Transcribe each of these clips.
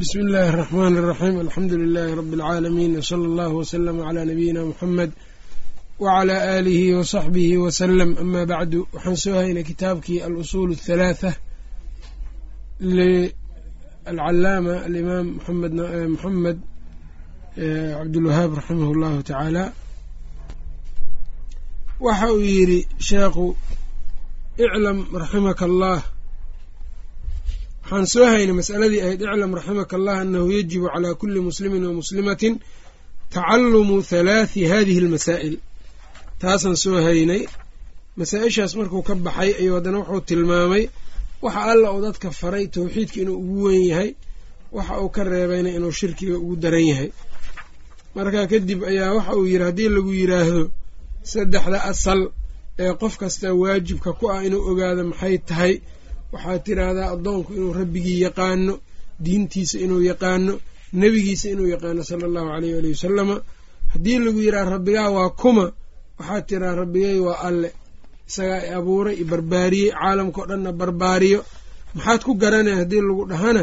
bismi illaahi araxmaani araxiim alxamdu lilaahi rabbi alcaalamiin wsala allahu wasalama calaa nabiyina muxamed wacalaa aalihi wasaxbihi wasalam amaa bacdu waxaan soo haynay kitaabkii alusuul athalaatha lialcalaama alimaam muxamed eh, moxamed cabdulwahaab eh, raximah allahu tacaala waxa uu yidhi sheekhu iclam raximaka allah waxaan soo haynay masaladii ahayd iclam raximaka allah anahu yajibu calaa kuli muslimin wa muslimatin tacalumu halaathi hadihi almasaa'il taasaan soo haynay. Masaa-ishaas markuu ka baxay ayuu haddana wuxuu tilmaamay waxa alla uu dadka faray towxiidka inuu ugu weyn yahay waxa uu ka reebayna inuu shirkiga ugu daran yahay. Markaa kadib ayaa waxa uu yidhi haddii lagu yidhaahdo saddexda asal ee qof kasta waajibka ku ah inuu ogaado maxay tahay waxaad tiraahdaa addoonku inuu rabbigii yaqaano diintiisa inuu yaqaano nebigiisa inuu yaqaano sala allahu caleyh waalihi wasalama haddii lagu yidhaha rabbigaa waa kuma waxaad tiraa rabbigay waa alle. Isagaa abuuray i barbaariyey caalamkao dhanna barbaariyo. Maxaad ku garanaya haddii lagu dhahana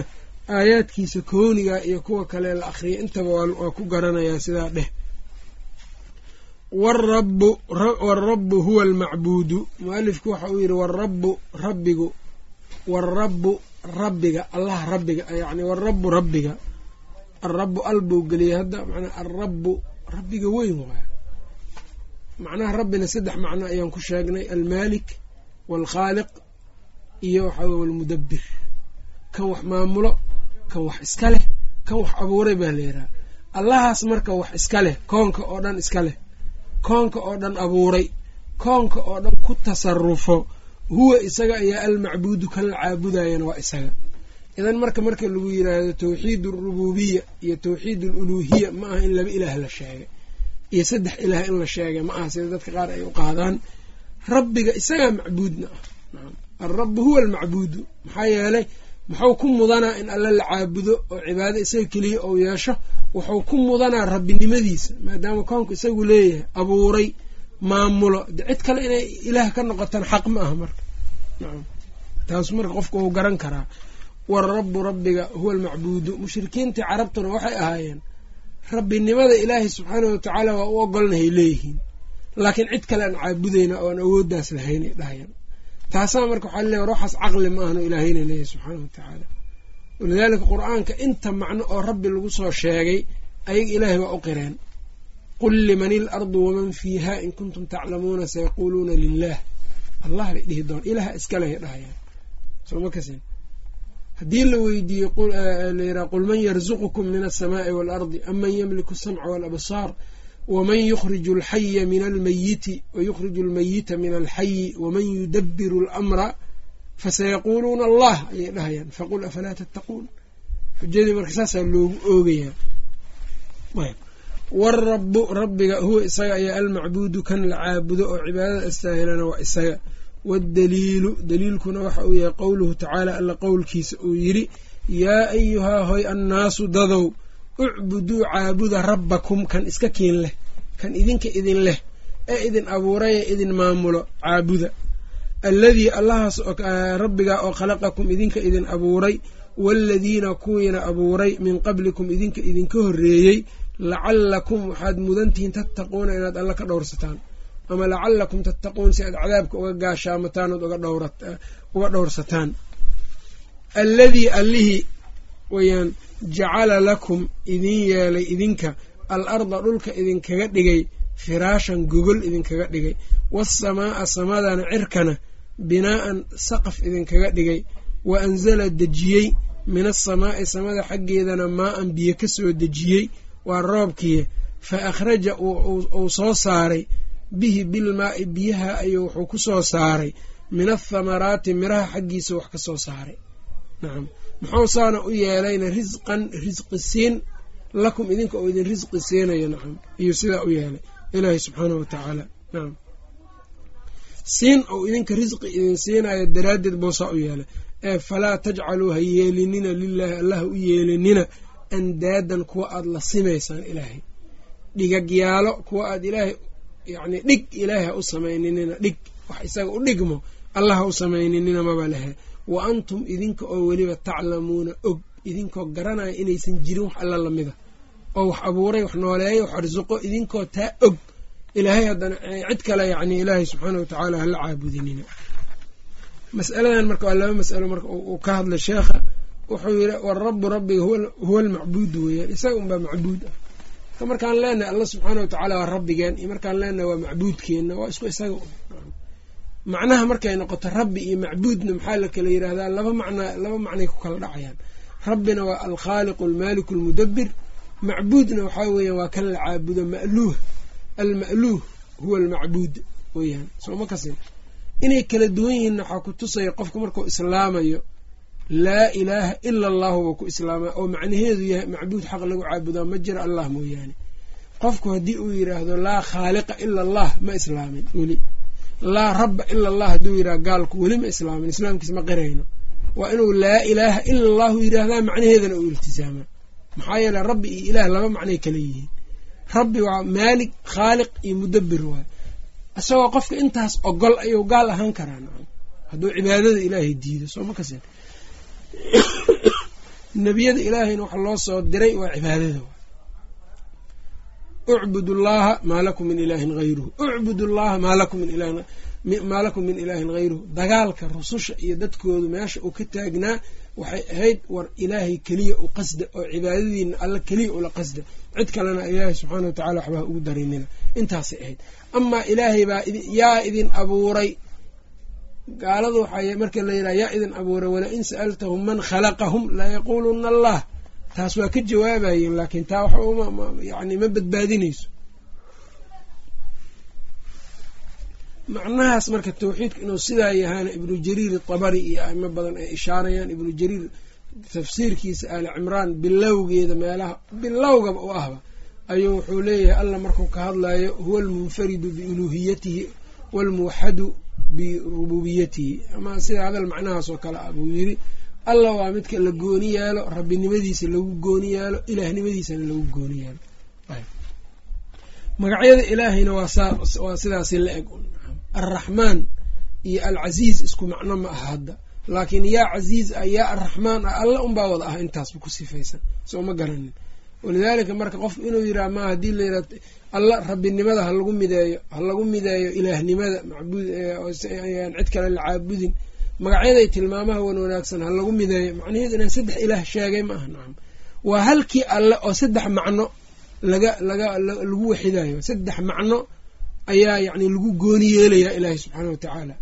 aayaadkiisa kooniga iyo kuwa kale la akhriyay. Intaba waa ku garanayaa sidaa dheh. Warabu huwa almacbuudu. Mualifku waxa uu yidhi warabu rabbigu warabu rabbiga allah rabbiga yani warabu rabbiga alrabu al buu geliyay hadda manaa alrabu rabbiga weyn waay macnaha rabbina saddex macno ayaan ku sheegnay almaalik waalkhaaliq iyo waxaa wey walmudabbir kan wax maamulo kan wax iska leh kan wax abuuray baa la yidhaha allahaas marka wax iska leh koonka oo dhan iska leh koonka oo dhan abuuray koonka oo dhan ku tasarufo huwa isaga ayaa almacbuudu kan la caabudayana waa isaga. Idan marka marka lagu yiraahdo tawxiid arububiya iyo tawxiid aluluuhiya ma aha in laba ilaah la sheegay iyo saddex ilaah in la sheegay ma aha sida dadka qaar ay u qaadaan. Rabbiga isagaa macbuudna ah. Alrabu huwa almacbuudu. Maxaa yeelay muxuu ku mudanaa in alle la caabudo oo cibaado isaga keliya ou yeesho. Wuxuu ku mudanaa rabbinimadiisa maadaama koonku isagu leeyahay abuuray maamulo. De cid kale inay ilaah ka noqotaan xaq ma aha marka. Taas marka qofku uu garan karaa. Warabu rabbiga huwa almacbuudu. Mushrikiintii carabtuna waxay ahaayeen rabbinimada ilaahay subxaanahu watacaala waa u ogolnahay leeyihiin. Laakiin cid kale aan caabudayna oo aan awooddaas lahaynay dhahayan taasaa marka waxaa leey war waxaas caqli ma ahno ilaahayna leeyahay subxaanahu watacaala walidaalika qur'aanka inta macno oo rabbi lagu soo sheegay ayaga ilaahay waa u qireen qul liman ilardu waman fiiha in kuntum taclamuuna sayaquuluuna lilah allah bay dhihi doona ilaha iskalehay dhahayaan sooma kasin haddii la weydiiyey layidhaha qul man yarzuqukum min alsamaai waalardi aman yamliku asamca walabsaar waman yukhriju alxaya min almayiti wayukhriju almayita min alxayi waman yudabiru alamra fasayaquuluuna allah ayay dhahayaan faqul afalaa tattaquun xujadii marka saasaa loogu oogayaa warabu rabbiga huwa isaga ayaa almacbuudu kan la caabudo oo cibaadada astaahilana waa isaga. Waddaliilu daliilkuna waxa uu yahay qowluhu tacaala alla qowlkiisa uu yidhi yaa ayuhaa hoy annaasu dadow ucbuduu caabuda rabbakum kan iska kiin leh kan idinka idin leh ee idin abuuraya idin maamulo caabuda. Alladii allahaas rabbigaa oo khalaqakum idinka idin abuuray waaladiina kuwiina abuuray min qablikum idinka idinka horreeyey lacallakum waxaad mudantihiin tattaquuna inaad alla ka dhowrsataan ama lacalakum tattaquun si aad cadaabka uga gaashaamataan ood uga dhowrsataan alladii allihii wayaan jacala lakum idin yeelay idinka al arda dhulka idinkaga dhigay firaashan gogol idinkaga dhigay waasamaa'a samadana cirkana binaa'an saqaf idinkaga dhigay wa anzala dejiyey min asamaa'i samada xaggeedana maa-an biyo ka soo dejiyey waa roobkiiya fa akhraja uu soo saaray. Bihi bilmaa'i biyaha ayuu wuxuu ku soo saaray. Min athamaraati miraha xaggiisa wax ka soo saaray. Nacam muxuu saana u yeelayna risqan risqi siin. Lakum idinka oo idin risqi siinayo nacam iyo sidaa u yeelay. Ilaahi subxaanahu watacaala nacam siin ou idinka risqi idin siinayo daraaddeed boosaa u yeelay. Ee falaa tajcaluu ha yeelinina lilaahi allah u yeelinina andaadan kuwa aada la simaysaan ilaahay. Dhigagyaalo kuwa aad ilaahay yacni dhig ilaahay ha u samayninina dhig wax isaga u dhigmo allah u samayninina maba lehe wa antum idinka oo weliba taclamuuna og idinkoo garanaya inaysan jirin wax alla lamida oo wax abuuray wax nooleeya wax arsuqo idinkoo taa og. Ilaahay haddana cid kale yacni ilaahay subxaana watacaala hala caabudinina. Mas'aladan marka waa laba mas'alo marka uu ka hadlay sheekha wuxuu yidhi warabu rabbiga huwa almacbuudu weeyaan isaga unbaa macbuud ah. Marka markaan leenahay alla subxaana watacaala waa rabbigeen iyo markaan leenahay waa macbuudkeenna waa isku isaga macnaha markay noqoto rabbi iyo macbuudna maxaa la kala yidhaahdaa laba macna laba macnay ku kala dhacayaan. Rabbina waa alkhaaliqu almaaliku almudabir macbuudna waxaa weeyaan waa kan la caabudo ma'luuh. Alma'luuh huwa almacbuud weeyaan. Sooma kasin? Inay kala duwan yihiinna waxaa ku tusaya qofku markuu islaamayo laa ilaaha ila allahu buu ku islaama oo macnaheedu yahay macbuud xaq lagu caabudaa ma jira allah mooyaane. Qofku haddii uu yidhaahdo laa khaaliqa ila allah ma islaamin weli. Laa rabba ila allah hadduu yidhahdo gaalku weli ma islaamin islaamkiis ma qirayno waa inuu laa ilaaha ila allahu yidhaahdaa macnaheedana uu iltisaamaa maxaa yeele rabbi iyo ilaah laba macnay kala yihiin. Rabbi waa maalig khaaliq iyo mudabbir waay isagoo qofka intaas ogol ayuu gaal ahaan karaa hadduu cibaadada ilaahay diido sooma kasen nebiyada ilaahayna waxa loo soo diray waa cibaadada. Ucbud llaha maa lakum min ilaahin hayruhu ucbud llaha maa lakum min ilahin maa lakum min ilaahin hayruhu dagaalka rususha iyo dadkoodu meesha uu ka taagnaa waxay ahayd war ilaahay keliya u qasda oo cibaadadiina alla keliya ula qasda. Cid kalena ilaahay subxaana watacala waxbaa ugu darinina intaasay ahayd. Amaa ilaahay baa yaa idin abuuray gaaladu waxay marka la yidhaha yaa idin abuuray wala in sa'altahum man khalaqahum layaquuluna allah. Taas waa ka jawaabayeen laakiin taa wax yani ma badbaadinayso. Macnahaas marka tawxiidka inuu sidaa yahaana ibnu jariir itabari iyo aimo badan ay ishaarayaan ibnu jariir tafsiirkiisa aali cimraan bilowgeeda meelaha bilowgaba u ahba ayuu wuxuu leeyahay alla markuu ka hadlayo huwa almunfaridu biuluuhiyatihi waalmuwaxadu birububiyatihi ama sida hadal macnahaas oo kale ah buu yiri alla waa midka la gooni yeelo rabbinimadiisa lagu gooni yeelo ilaahnimadiisana lagu gooni yeelo magacyada ilaahayna waa sidaasi la eg. Alraxmaan iyo alcasiiz isku macno ma aha hadda. Laakiin yaa casiiz ah yaa arraxmaan ah alla unbaa wada ah intaasba ku sifaysan. Soo ma garanin. Walidaalika marka qofku inuu yidhaha ma haddii la yidhaha alla rabbinimada ha lagu mideeyo ha lagu mideeyo ilaahnimada macbuud aan cid kale la caabudin. Magacyaday tilmaamaha wan wanaagsan ha lagu mideeyo. Macnaheedu inaan saddex ilaah sheegay ma aha nacam waa halkii alle oo saddex macno laga laga lagu waxidayo. Saddex macno ayaa yacni lagu gooni yeelayaa ilaahay subxaana wa tacaala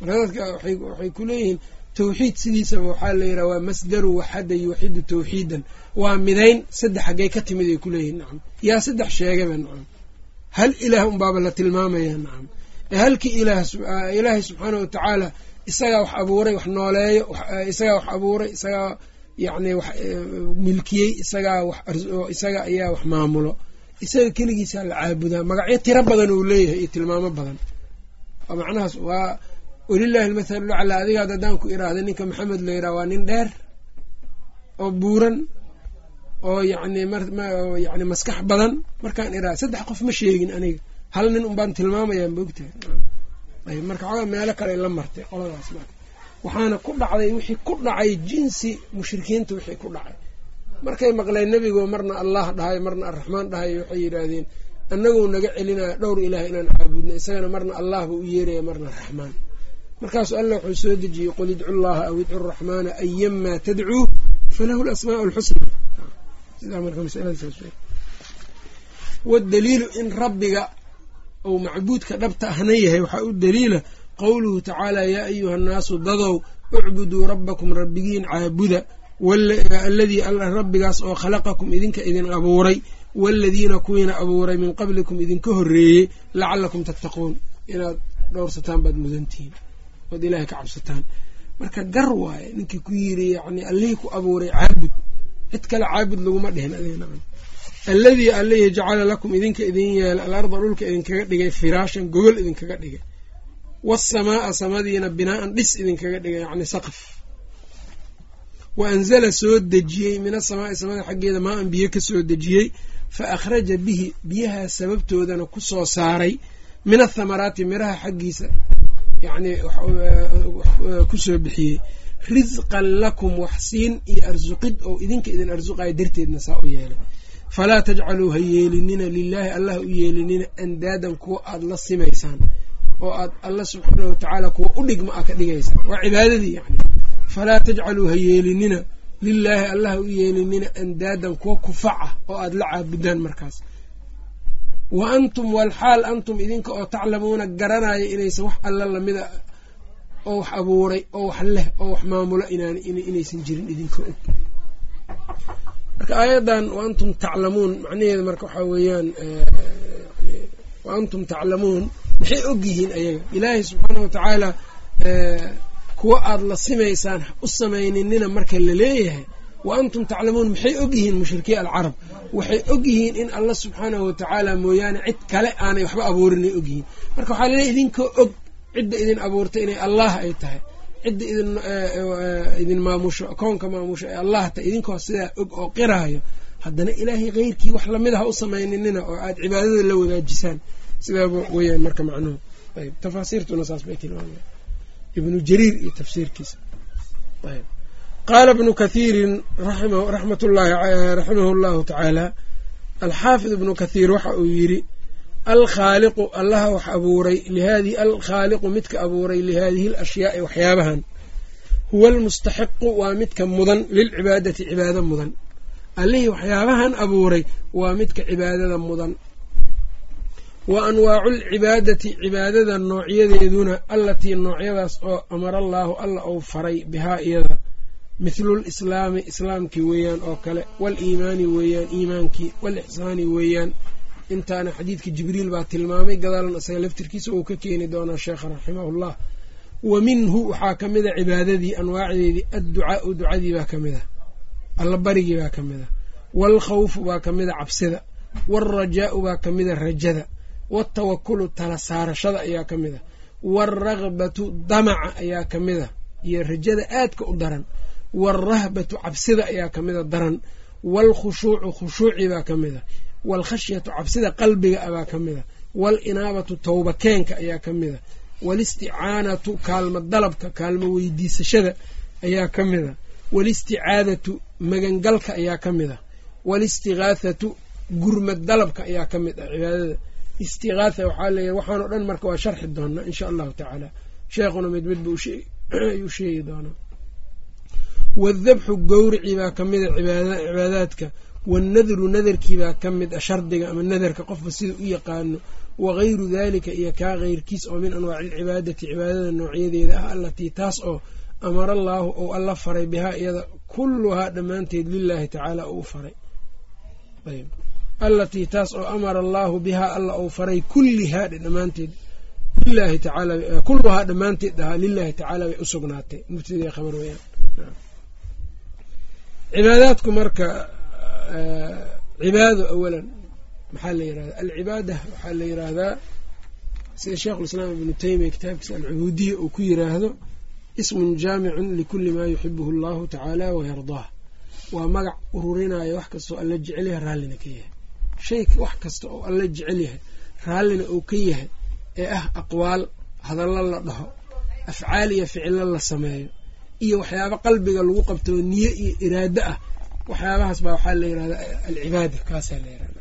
marka dadka waxay ku leeyihiin tawxiid sidiisaba waxaa la yidhaha waa masdaru waxada yuwaxidu tawxiidan. Waa midayn saddex haggay ka timid ay ku leeyihiin nacam. Yaa saddex sheegaba nacam. Hal ilaah unbaaba la tilmaamaya nacam. Halkii ilaah ilaahay subxaana wa tacaala isagaa wax abuuray wax nooleeyo isagaa wax abuuray isagaa yacni wax milkiyey isagaa wax isaga ayaa wax maamulo. Isaga keligiisaa la caabudaa. Magacyo tiro badan uu leeyahay iyo tilmaamo badan. Macnahaas waa walilahi almathalu laclaa adiga ad haddaan ku iraahda ninka maxamed la yidhaha waa nin dheer oo buuran oo yacni myacni maskax badan. Markaan iraha saddex qof ma sheegin aniga. Hal nin unbaan tilmaamayaa moogtahay ayb marka xoogaa meelo kale la martay qoladaas marka waxaana ku dhacday wixii ku dhacay jinsi mushrikiinta wixii ku dhacay. Markay maqleen nebigo marna allah dhahay marna arraxmaan dhahay waxay yidhaahdeen annaguu naga celinaya dhowr ilaah inaan caabudno isagana marna allah buu u yeeraya marna raxmaan markaasu alla wuxuu soo dejiyey qul idcu llaha aw idcu raxmaana ayamaa tadcuu falahu lasmaa lxusna wadaliilu in rabbiga ou macbuudka dhabta ahna yahay waxaa u daliila qowluhu tacaala yaa ayuha nnaasu dadow ucbuduu rabbakum rabbigiin caabuda alladii rabbigaas oo khalaqakum idinka idin abuuray waaladiina kuwiina abuuray min qablikum idinka horreeyey lacalakum tattaquun. Inaad dhowrsataan baad mudantihiin ood ilaahay ka cabsataan. Marka gar waaye ninkii ku yiri yani allihii ku abuuray caabud. Cid kale caabud laguma dhihin alladii allihii jacala lakum idinka idin yeela alarda dhulka idinkaga dhigay firaashan gogol idinkaga dhigay. Waasamaaa samadiina binaaan dhis idinkaga dhigay yacni saqaf. Wa anzala soo dejiyey min asamaai samada xaggeeda maa an biyo ka dejiyey fa akhraja bihi biyahaa sababtoodana ku soo saaray min athamaraati miraha xaggiisa yacni ku soo bixiyey risqan lakum waxsiin iyo arsuqid oo idinka idin arsuqaya darteedna saa u yeelay. Falaa tajcaluu ha yeelinina lilaahi allah u yeelinina andaadan kuwa aada la simaysaan oo aad alla subxaana watacaala kuwa u dhigma a ka dhigaysaan. Waa cibaadadii yani falaa tajcaluu ha yeelinina lilaahi allah u yeelinina andaadan kuwa kufaca oo aada la caabudaan markaas wa antum walxaal antum idinka oo taclamuuna garanaya inaysan wax alla lamida oo wax abuuray oo wax leh oo wax maamulo inaysan jirin idinka og. Marka aayaddan wa antum taclamuun macnaheeda marka waxaa weeyaan wa antum taclamuun maxay og yihiin ayaga? Ilaahay subxaana watacaala kuwa aada la simaysaan u samayninina marka la leeyahay wa antum taclamuun maxay og yihiin mushrikiin alcarab? Waxay og yihiin in alla subxaanahu watacaala mooyaane cid kale aanay waxba abuurinay og yihiin marka waxaa laleeyahy idinkoo og cidda idin abuurtay inay allah ay tahay. Cidda idin idin maamusho koonka maamusho ee allah tahay idinkoo sidaa og oo qiraayo. Haddana ilaahay keyrkii wax la mid ah u samayninina oo aada cibaadada la wadaajisaan. Sidaaba weyaan marka macnuhu. Ayb tafaasiirtuna saas bay tilmaamaya ibnu jariir iyo tafsiirkiisa. Ayb qaala ibnu kathiirin raxmat llahi raximahu llahu tacaala alxaafid ibnu kathiir waxa uu yidhi alkhaaliqu allaha wax abuuray lihadi alkhaaliqu midka abuuray lihaadihi alashyaai waxyaabahan huwa almustaxiqu waa midka mudan lilcibaadati cibaado mudan allihii waxyaabahan abuuray waa midka cibaadada mudan wa anwaacu lcibaadati cibaadada noocyadeeduna allatii noocyadaas oo amara allaahu alla ou faray bihaa iyada mithlu lislaami islaamkii weeyaan oo kale waliimaani weeyaan iimaankii walixsaani weeyaan. Intaana xadiidka jibriil baa tilmaamay gadaalan isaga laftirkiisa uu ka keeni doonaa sheekha raximahullah. Wa minhu waxaa ka mid a cibaadadii anwaacdeedii adducaau ducadii baa ka mid allabarigii baa ka mid a. Waalkhawfu baa ka mid a cabsida waalrajaau baa ka mid rajada waaltawakulu tala saarashada ayaa ka mid waalragbatu damaca ayaa ka mid iyo rajada aadka u daran waalrahbatu cabsida ayaa ka mid a daran waalkhushuucu khushuucii baa ka mid a waalkhashyatu cabsida qalbiga abaa ka mid a waalinaabatu towba keenka ayaa ka mid a waalisticaanatu kaalmo dalabka kaalmo weydiisashada ayaa ka mid a waalisticaadatu magangalka ayaa ka mid a waalistigaathatu gurmad dalabka ayaa ka mid ah cibaadada istigaatha waxaa leeyahy waxaan o dhan marka waa sharxi doonaa insha allahu tacaala sheekhuna mid mid buu ayuu sheegi doonaa waadabxu gowricii baa ka mid a cibaadaadka. Wannadru nadarkii baa ka mid a shardiga ama nadarka qofba sida u yaqaano. Wagayru dalika iyo kaa keyrkiis oo min anwaaci alcibaadati cibaadada noocyadeeda ah allatii taas oo amara allaahu ou alla faray bihaa iyada kulluhaa dhammaanteed lilaahi tacaala uu faray. Allatii taas oo amara allaahu bihaa alla ou faray kullihaa dhammaanteed lilahi tacaala kulluhaa dhammaanteed ahaa lilaahi tacaala bay u sugnaatay. Mubtadii khabar weyaan cibaadaadku marka cibaado awalan maxaa la yirahdaa? Alcibaada waxaa la yiraahdaa sida sheikhulislaam ibnu teymiya kitaabkiisa alcubuudiya uu ku yiraahdo ismun jaamicun likuli maa yuxibuhu allahu tacaala wayardaah waa magac ururinaya wax kastoo alla jecel yahay raallina ka yahay. Shay wax kasta oo alla jecel yahay raallina uu ka yahay ee ah aqwaal hadallo la dhaho afcaal iyo ficilo la sameeyo iyo waxyaabo qalbiga lagu qabto niye iyo iraado ah. Waxyaabahaas baa waxaa la yirahdaa alcibaada kaasaa la yirahda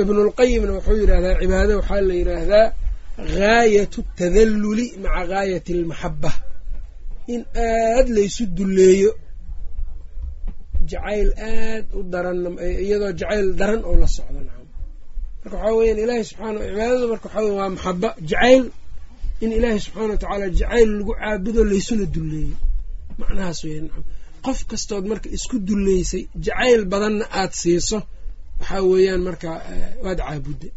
ibnulqayimna wuxuu yidhahdaa cibaado waxaa la yiraahdaa gaayatu tadalluli maca gaayati almaxaba in aad laysu dulleeyo jacayl aad u daran iyadoo jacayl daran oo la socdo marka waxaa weyaan ilaahay subxaana cibaadada marka waxaa wey waa maxaba jacayl in ilaahay subxaana wa tacaala jacayl lagu caabudo laysuna dulleeyo macnahaas weya nacam. Qof kastood marka isku dulleysay jacayl badanna aada siiso waxaa weeyaan marka waad caabudda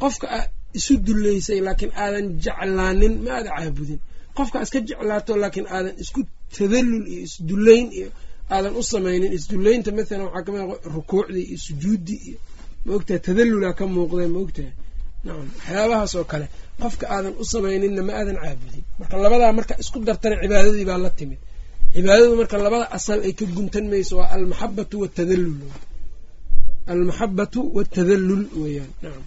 qofka isu dulleysay laakiin aadan jeclaanin ma aada caabudin. Qofka iska jeclaato laakiin aadan isku tadallul iyo isdullayn iyo aadan u samaynin. Isdullaynta mathalan waxaa ka mid rukuucdii iyo sujuuddii iyo maogtahay tadallulaa ka muuqdee maogtahay nacam waxyaabahaas oo kale qofka aadan u samayninna ma aadan caabudin. Marka labadaa marka isku dartana cibaadadii baa la timid. Cibaadadu marka labada asal ay ka guntan mayso waa almaxabatu watadallul almaxabatu watadallul weeyaan nacam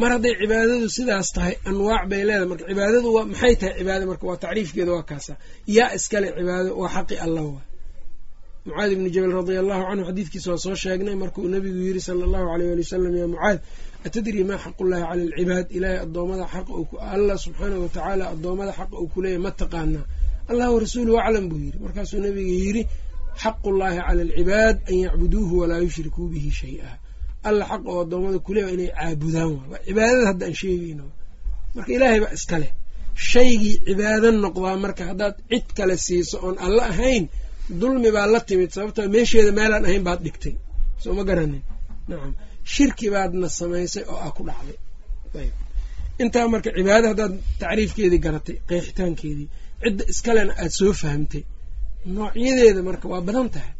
mar hadday cibaadadu sidaas tahay anwaac bay leedahay. Marka cibaadadu waa maxay tahay cibaada marka waa tacriifkeeda waa kaasa. Yaa iskale cibaado waa xaqi allah wa mucaad ibni jabal radia allahu canhu xadiidkiisa waa soo sheegnay. Markuu nabigu yiri sala allahu aleyh ali wasalam yaa mucaad atadri maa xaqullahi cala alcibaad ilaahay addoommada xaqa allah subxaanahu watacaala addoommada xaqa uu kuleeyahy ma taqaanaa allah warasuuluhu aclam buu yiri markaasuu nabiga yidhi xaqu llahi cala alcibaad an yacbuduuhu walaa yushrikuu bihi shay-a alla xaq oo addoommada kuleeya inay caabudaan waa cibaadada hadda aan sheegayno marka ilaahay baa iska leh shaygii cibaado noqdaa marka haddaad cid kale siiso oon alla ahayn dulmi baa la timid sababtoo meesheeda meelaan ahayn baad dhigtay soo ma garanin nacam shirki baadna samaysay oo ah ku dhacday. Intaa marka cibaada haddaad tacriifkeedii garatay qeexitaankeedii cidda iskalena aada soo fahamtay noocyadeeda marka waa badan tahay.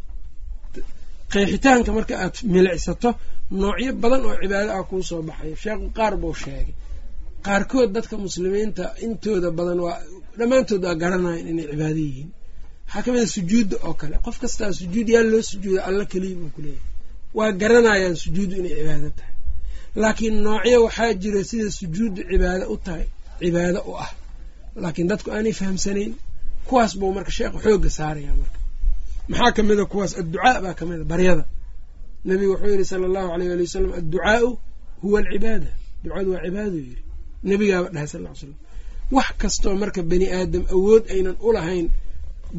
Qeexitaanka marka aad milicsato noocyo badan oo cibaado ah kuu soo baxayo sheekhu qaar buu sheegay. Qaarkood dadka muslimiinta intooda badan waa dhammaantood waa garanayan inay cibaado yihiin. Waxaa ka mid a sujuudda oo kale. Qof kastaa sujuud yaa loo sujuuda alla keliya buu kuleeyahay waa garanayaan sujuuddu inay cibaado tahay. Laakiin noocyo waxaa jira sida sujuuddu cibaado u tahay cibaado u ah. Laakiin dadku aanay fahamsanayn kuwaas buu marka sheekhu xoogga saaraya marka. Maxaa ka mid a kuwaas? Adducaa baa ka mid a baryada. Nabigu wuxuu yidhi sala allahu aleyh ali wasalam adducaau huwa alcibaada. Ducadu waa cibaado yidhi. Nabigaaba dhahay sal slam wax kastoo marka bani aadam awood aynan u lahayn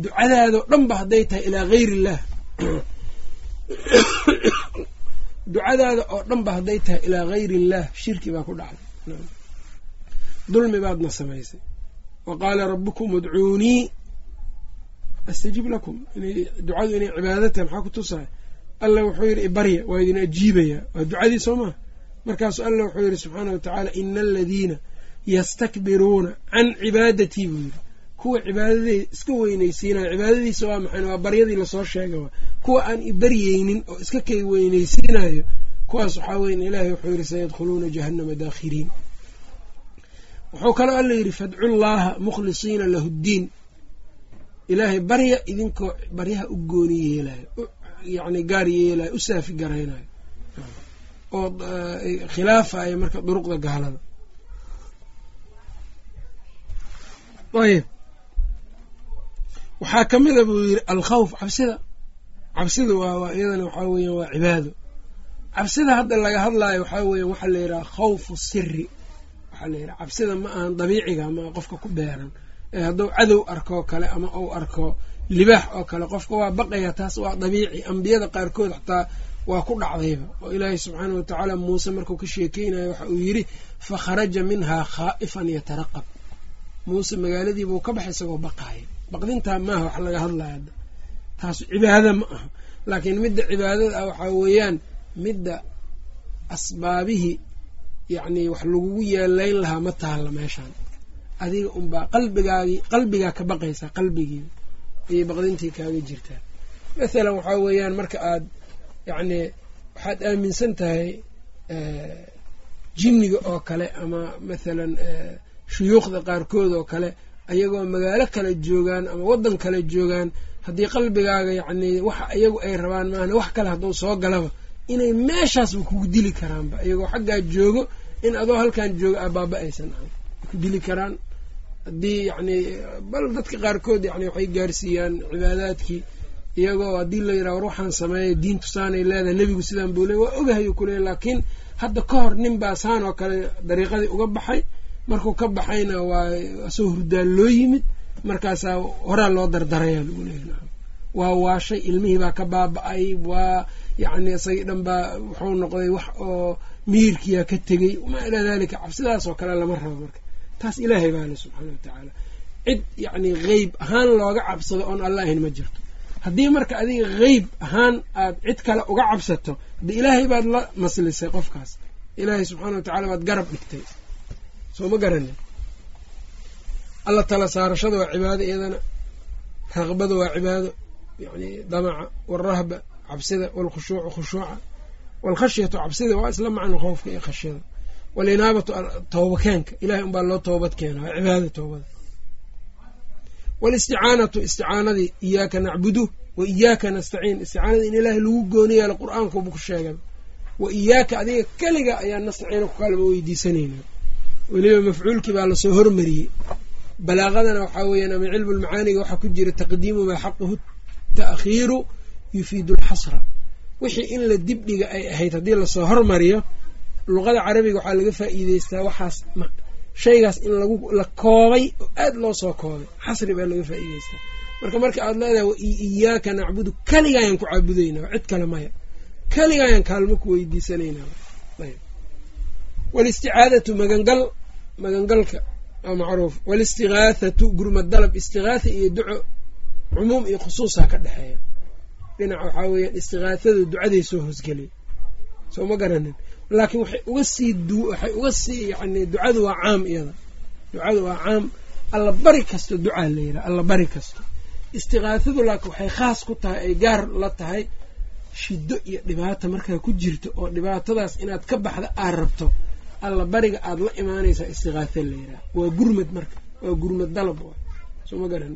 ducadaadoo dhan ba hadday tahay ilaa gayr illah ducadaada oo dhan ba hadday tahay ilaa gayri illah shirki baa ku dhacday. Dulmi baadna samaysay. Wa qaala rabukum udcuunii astajib lakum. Ducadu inay cibaado tahay maxaa ku tusahay alla wuxuu yidhi ibarya waa idin ajiibayaa waa ducadii soo maa markaasuu alla wuxuu yidhi subxaana wa tacaala ina aladiina yastakbiruuna can cibaadatii buu yidhi kuwa cibaadadey iska weynaysiinayo cibaadadiisa waa maxayn waa baryadii la soo sheegay kuwa aan ibaryeynin oo iska kay weynaysiinayo kuwaas waxaa weyn ilaahay wuxuu yidhi sayadkhuluuna jahannama daakhiriin. Wuxuu kaloo alla yidhi fadcu llaaha mukhlisiina lahu ddiin ilaahay barya idinkoo baryaha u gooni yeelayo yacni gaar yeelayo u saafi garaynayo oo khilaafayo marka duruqda gaalada. Ayb waxaa ka mida buu yidhi alkhawf cabsida. Cabsida waa iyadana waxaa weeyaan waa cibaado. Cabsida hadda laga hadlaayo waxaa weeyaan waxaa la yidhaha khawfu siri waxaa la yidhaha cabsida ma ahan dabiiciga ma qofka ku beeran. Ee hadduu cadow arkoo kale ama uu arko libaax oo kale qofka waa baqaya taas waa dabiici. Ambiyada qaarkood xataa waa ku dhacdayba. Oo ilaahay subxaana wa tacaala muuse markuu ka sheekeynayo waxa uu yidhi fa kharaja minhaa khaa'ifan yataraqab muuse magaaladiibuu ka baxay isagoo baqaaya baqdintaa maaha wax laga hadlaya. Hadda taasu cibaado ma aha. Laakiin midda cibaadada ah waxaa weeyaan midda asbaabihii yacnii wax lagugu yeelayn lahaa ma taalla meeshaan. Adiga unbaa qalbigaagii qalbigaa ka baqaysaa qalbigii ayay baqdintii kaaga jirtaa. Mathalan waxaa weeyaan marka aad yacnii waxaad aaminsan tahay jinniga oo kale ama mathalan shuyuukhda qaarkood oo kale ayagoo magaalo kale joogaan ama waddan kale joogaan haddii qalbigaaga yacnii waxa iyagu ay rabaan maahane wax kale hadduu soo galaba inay meeshaasba kugu dili karaanba iyagoo xaggaa joogo in adoo halkan joogo abaaba aysan ahan ku dili karaan. Haddii yacnii bal dadka qaarkood yani waxay gaarsiiyaan cibaadaadkii iyagoo haddii la yidhaha war waxaan sameeya diintu saanay leedahay nebigu sidaan buu le waa ogahayu kuleey laakiin hadda ka hor nin baa saan oo kale dariiqadii uga baxay markuu ka baxayna waa soo hurdaan loo yimid markaasaa horaa loo dardarayaa lagu leeya waa waashay ilmihii baa ka baaba-ay waa yacni isagii dhan baa wuxuu noqday wax oo miirkiyaa ka tegey wamaa ilaa dalika cabsidaas oo kale lama rabo marka. Taas ilaahay baa le subxaana wa tacaala. Cid yacni qeyb ahaan looga cabsado oon alla ahayn ma jirto. Haddii marka adiga qeyb ahaan aad cid kale uga cabsato de ilaahay baad la maslisay qofkaas ilaahay subxaana wa tacala baad garab dhigtay soo ma garanin. Alla tala saarashada waa cibaado iyadana. Raqbada waa cibaado. Yani damaca waalrahba cabsida waalkhushuucu khushuuca. Waalkhashyatu cabsida waa isla macno khoofka iyo khashyada. Waalinaabatu toobakeenka ilahay unbaa loo toobad keena waa cibaada toobada waalisticaanatu isticaanadii iyaaka nacbudu wa iyaaka nastaciin. Isticaanada in ilaahay lagu gooni yeelo qur'aankubu ku sheegay. Wa iyaaka adiga keliga ayaa nastaciina ku kalama weydiisanaynaa weliba mafcuulkii baa la soo hormariyey. Balaaqadana waxaa weeyaan ama cilmu lmacaaniga waxaa ku jira taqdiimu maa xaquhu ta'khiiru yufiidu alxasra wixii in la dibdhiga ay ahayd haddii la soo hormariyo luqada carabiga waxaa laga faa'iideystaa waxaas shaygaas in la koobay oo aad loo soo koobay xasri baa laga faa'iideystaa. Marka marka aad leedahay iyaaka nacbudu keligaayaan ku caabudaynaa cid kale maya keligaayaan kaalmo ku weydiisanaynaa. Walisticaadatu magangal magangalka waa macruuf. Walistigaathatu gurmad dalab istigaatha iyo duco cumuum iyo khusuusa ka dhexeeya. Dhinaca waxaa weeyaan istigaathadu ducaday soo hoosgelay soo ma garanin. Laakiin waxay uga sii waxay uga sii yani ducadu waa caam iyada. Ducadu waa caam. Alla bari kasto ducaa la yidhaha alla bari kasto. Istigaathadu laakiin waxay khaas ku tahay ay gaar la tahay shiddo iyo dhibaata markaa ku jirto oo dhibaatadaas inaad ka baxda aad rabto alla bariga aada la imaanaysaa istigaatha la yidhaha waa gurmad marka waa gurmad dalab wa soo ma garan.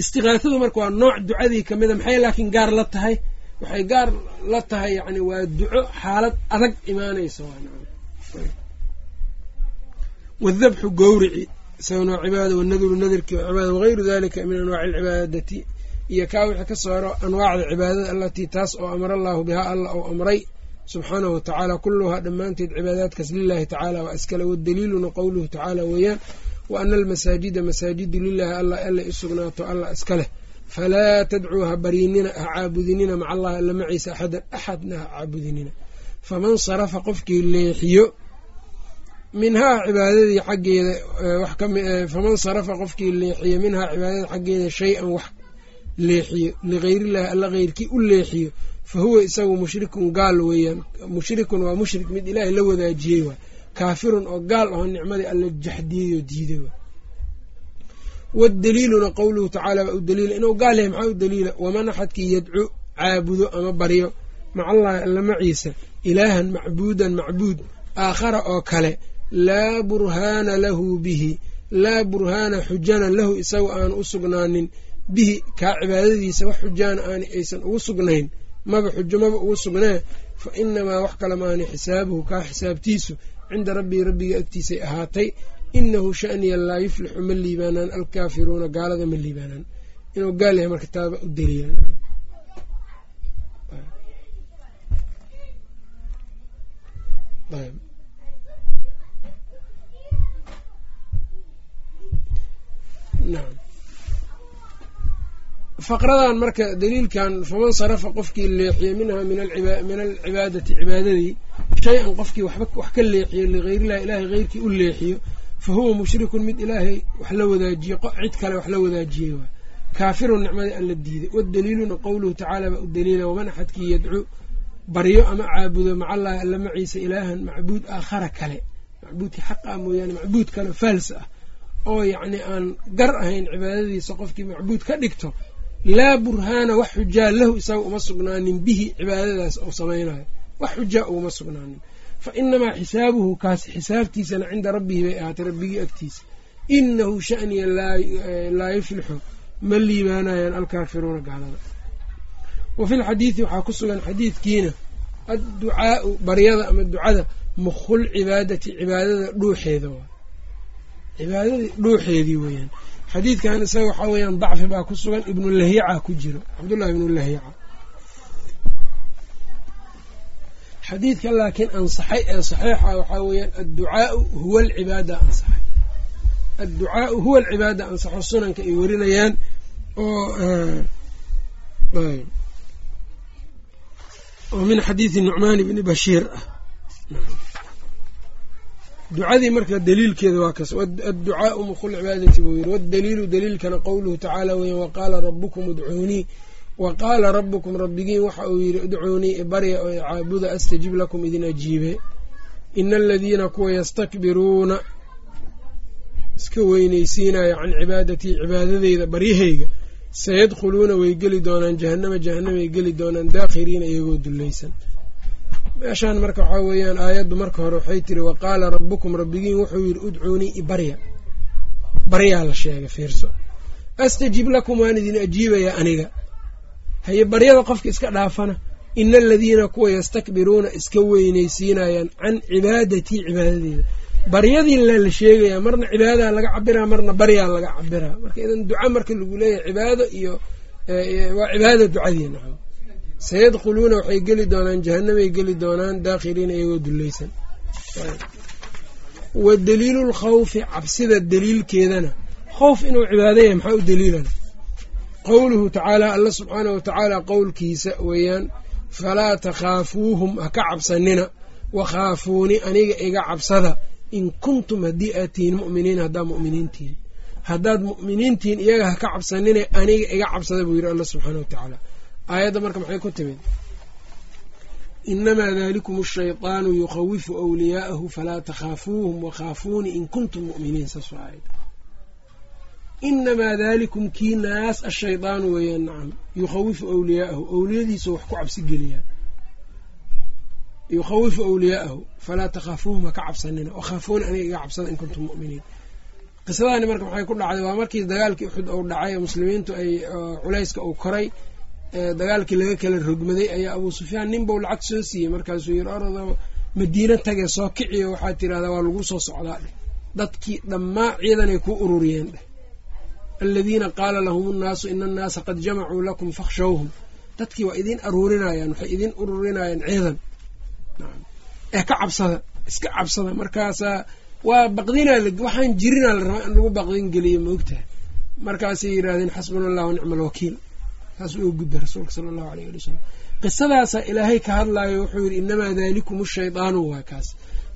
Istigaathadu marka waa nooc ducadii kamida maxay laakiin gaar la tahay? Waxay gaar la tahay yani waa duco xaalad adag imaanaysa wadabxu gowrici isagana waa cibaada wanaduru nadirki waa cibaada wagayru dalika min anwaaci alcibaadati. Iyo kaa wixii ka sooro anwaacda cibaadada alatii taas oo amara allaahu bihaa alla ou amray subxaanahu watacaala kulluhaa dhammaanteed cibaadaadkaas lilahi tacaala waa iskale wadaliiluna qowluhu tacaala weeyaan wa ana almasaajida masaajidu lilahi alla alla isugnaato alla iska falaa tadcuu ha baryinina ha caabudinina maca allahi alla maciisa axadan axadna ha caabudinina. Faman sarafa qofkii leexiyo minhaa cibaadadii xaggeeda faman sarafa qofkii leexiyo minhaa cibaadada xaggeeda shay-an wax leexiyo ligayrillahi alla keyrkii u leexiyo fa huwa isagu mushrikun gaal weeyaan mushrikun waa mushrik mid ilaahay la wadaajiyey waay kaafirun oo gaal aho nicmadii alla jaxdiyey oo diiday waay wadaliiluna qowluhu tacaala baa u daliila inuu gaal yahay maxaa u daliila waman axadkii yadcu caabudo ama baryo macallahi alla maciisa ilaahan macbuudan macbuud aakhara oo kale laa burhaana lahu bihi laa burhaana xujana lahu isagu aanu u sugnaanin bihi kaa cibaadadiisa wax xujaana aani aysan ugu sugnayn maba xujo maba ugu sugnee fa inamaa wax kale maani xisaabuhu kaa xisaabtiisu cinda rabbii rabbiga agtiisay ahaatay inahu shaniya laa yuflixu ma liibaanaan alkaafiruuna gaalada ma liibaanaan. Inuu gaal yahay marka taaba u daliilan faqradan marka daliilkan faman sarafa qofkii leexiyo minha min alcibaadati cibaadadii shay-an qofkii wax ka leexiyo ligayrillahi ilaahay heyrkii u leexiyo fa huwa mushrikun mid ilaahay wax la wadaajiye cid kale wax la wadaajiyey waay kaafirun nicmadii alla diiday wadaliiluna qowluhu tacaala baa u daliila waman axadkii yadcu baryo ama caabudo macallahi alla maciisa ilaahan macbuud aakhara kale. Macbuudkii xaq ah mooyaane macbuud kale faals ah. Oo yacni aan gar ahayn cibaadadiisa qofkii macbuud ka dhigto laa burhaana wax xujaa lahu isaga uma sugnaanin bihi cibaadadaas uu samaynayo wax xujaa uguma sugnaanin. Fa inamaa xisaabuhu kaas xisaabtiisana cinda rabbihi bay ahaatay rabbigii agtiisa. Inahu shaniya laa yuflixu ma liibaanayaan alkaafiruuna gaalada. Wa fi lxadiidi waxaa ku sugan xadiidkiina adducaau baryada ama ducada mukhul cibaadati cibaadada dhuuxeeda cibaadadii dhuuxeedii weeyaan xadiidkan isaga waxaa weeyaan dacfi baa ku sugan ibnulahiica ku jiro. Cabdullahi ibnulahiica xadiidka laakiin ansaxay ee saxiixa waxaa weeyaan adducaau huwa alcibaada ansaxay. Adducaau huwa alcibaada ansaxo sunanka ay warinayaan oo oo min xadiidi nucmaan bni bashiir ah ducadii marka daliilkeeda waa kas adducaau mukhul cibaadati buu yiri wadaliilu daliilkana qowluhu tacaala weya waqaala rabukum udcuunii wa qaala rabukum rabbigiin waxa uu yidhi idcuunii ibarya oo icaabuda astajib lakum idin ajiibe. Ina aladiina kuwa yastakbiruuna iska weyneysiinaya can cibaadatii cibaadadeyda baryahayga sayadkhuluuna way geli doonaan jahanama jahanamay geli doonaan daakhiriina iyagoo dullaysan meeshaan marka waxaa weeyaan aayaddu marka hore waxay tiri wa qaala rabbukum rabbigiin wuxuu yidhi udcuunii ibarya baryaa la sheegay fiirso. Astajib lakum waan idin ajiibayaa aniga. Haye baryada qofka iska dhaafana ina aladiina kuwa yastakbiruuna iska weynaysiinayaan can cibaadatii cibaadadeeda. Baryadii la sheegaya marna cibaadaha laga cabiraa marna baryaa laga cabiraa marka idan duca marka lagu leeyahay cibaado iyo waa cibaada ducadii nacam sayadkhuluuna waxay geli doonaan jahanamay geli doonaan daakhiliina iyagoo dulleysan wa daliilu lkhawfi cabsida daliilkeedana khowf inuu cibaado yahay maxaa u daliilana qowluhu tacaala alla subxaana wa tacaala qowlkiisa weeyaan falaa takhaafuuhum ha ka cabsanina wakhaafuuni aniga iga cabsada in kuntum haddii aad tihiin mu'miniin haddaad mu'miniintihiin haddaad mu'miniintihiin iyaga ha ka cabsanina aniga iga cabsada buu yidhi alla subxaana wa aayadda marka maxay ku timid? Inamaa dalikum ashayطaanu yukhawifu wliyaa'ahu falaa takhaafuuhum wakhaafuuni in kuntum mu'miniin saas waa aayad inamaa dalikum kii naas ashaydaanu weeyaan nacam yukhawifu wliyaa'ahu owliyadiisa wax ku cabsi geliyaan. Yukhawifu wliyaa'ahu falaa takhaafuuhum ha ka cabsanina wakhaafuuni aniga iga cabsada in kuntum mu'miniin. Qisadaani marka maxay ku dhacday? Waa markii dagaalkii uxud ou dhacay muslimiintu ay culayska uu koray dagaalkii laga kala rogmaday ayaa abuu sufyaan nin bau lacag soo siiyey. Markaasuu yiri orada madiina tage soo kiciyo waxaad tirahdaa waa lagu soo socdaa dheh. Dadkii dhammaa ciidanay ku ururiyeen dheh. Aladiina qaala lahum nnaasu ina annaasa qad jamacuu lakum fakhshawhum. Dadkii waa idiin aruurinayaan waxay idiin ururinayaan ciidan. Ee ka cabsada iska cabsada. Markaasaa waa baqdinaa waxaan jirinaa la rabaa in lagu baqdin geliyo maogtahay markaasay yidhahdeen xasbuna allah nicma alwakiil saas uu gudbay rasuulka sala allahu aleyh ali wasalam qisadaasaa ilaahay ka hadlaayo wuxuu yidhi inamaa dalikum shaydaanu waa kaas.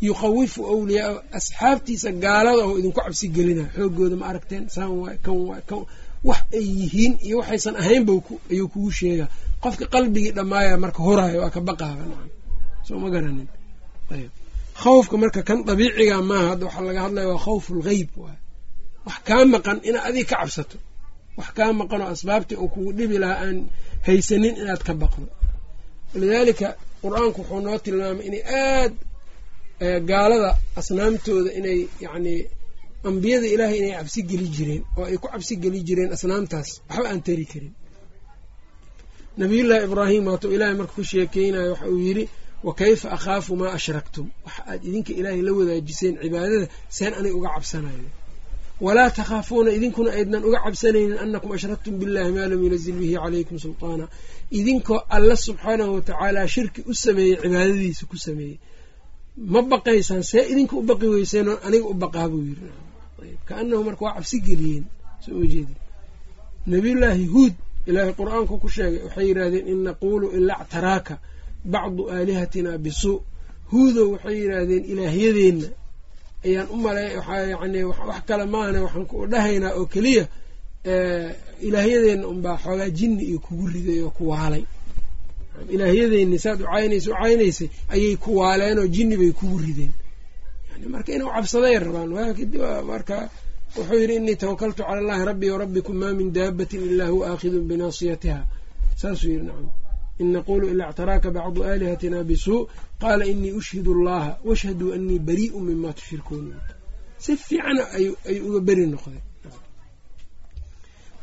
Yukhawifu awliyaa asxaabtiisa gaalada oo idinku cabsi gelina xoogooda ma aragteen saan waay kan waay kan wax ay yihiin iyo waxaysan ahaynba ayuu kugu sheegaa. Qofka qalbigii dhammaaya marka horaayo waa ka baqaaba nacam soo ma garanin. Ayb khawfka marka kan dabiiciga maaha hadda waxaa laga hadlaya waa khawfu lgeyb waay wax kaa maqan inaad adiga ka cabsato wax kaa maqan oo asbaabtii uu kugu dhibi lahaa aan haysanin inaad ka baqdo. Walidaalika qur'aanku wuxuu noo tilmaamay inay aad gaalada asnaamtooda inay yacnii ambiyada ilaahay inay cabsi geli jireen oo ay ku cabsi geli jireen asnaamtaas waxba aan tari karin. Nabiyullaahi ibraahim waatuu ilaahay marka ku sheekeynayo waxa uu yidhi wa kayfa akhaafu maa ashraktum? Waxa aad idinka ilaahay la wadaajiseen cibaadada seen aniga uga cabsanayo walaa takhaafuuna idinkuna aydnan uga cabsanaynin anakum ashraktum billahi maa lam yunazil bihi calaykum sulطaana idinkoo alla subxaanahu watacaala shirki u sameeyey cibaadadiisa ku sameeyey ma baqaysaan see idinka u baqi weyseenoo aniga u baqaa buu yiri kaanahu marka waa cabsi geliyeen soo ma jeedi nabiyullaahi huud ilaahay qur'aanku ku sheegay waxay yidhahdeen in naquulu ilaa ctaraaka bacdu aalihatina bisuu huudow waxay yidhaahdeen ilaahyadeenna ayaan u malay yacni wax kale maahane waxaan ku dhahaynaa oo keliya ilaahyadeenna unbaa xoogaa jinni iyo kugu riday oo ku waalay. Ilaahyadeenni saad ucaynaysa ucaynaysay ayay ku waaleen oo jinni bay kugu rideen. Yani marka inuu cabsaday rabaan marka wuxuu yidhi inii tawakaltu cala allahi rabbii warabbikum maa min daabatin ilaa huwa aakhidun binaasiyatiha saasuu yidhi nacam in naquulu ilaa ctaraaka bacdu aalihatina bisuu qaala inii ushhidu allaha washhaduu anii barii'u mima tushrikuun si fiicana ayuu uga beri noqday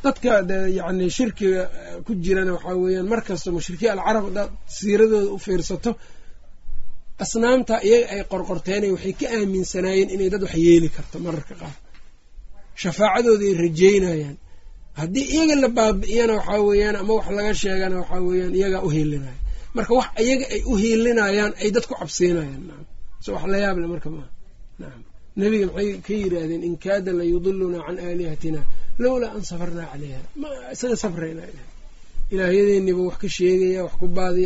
dadka yani shirkiga ku jirana waxaa weeyaan mar kasta mushrikiin alcarab haddaad siiradooda u fiirsato asnaamta iyaga ay qorqorteenay waxay ka aaminsanaayeen inay dad wax yeeli karto mararka qaar. Shafaacadooday rajeynayaan haddii iyaga la baabi'iyana waxaa weeyaan ama wax laga sheegana waxaa weeyaan iyagaa u hiilinaya marka wax iyaga ay u hiilinayaan ay dad ku cabsiinayaan so wax la yaable marka maaha nacam nebiga maxay ka yidhaahdeen in kaada la yudilunaa can aalihatina lowlaa an safarnaa caleyha ma isaga sabrayna ilaahyadeeniba wax ka sheegaya wax ku baadi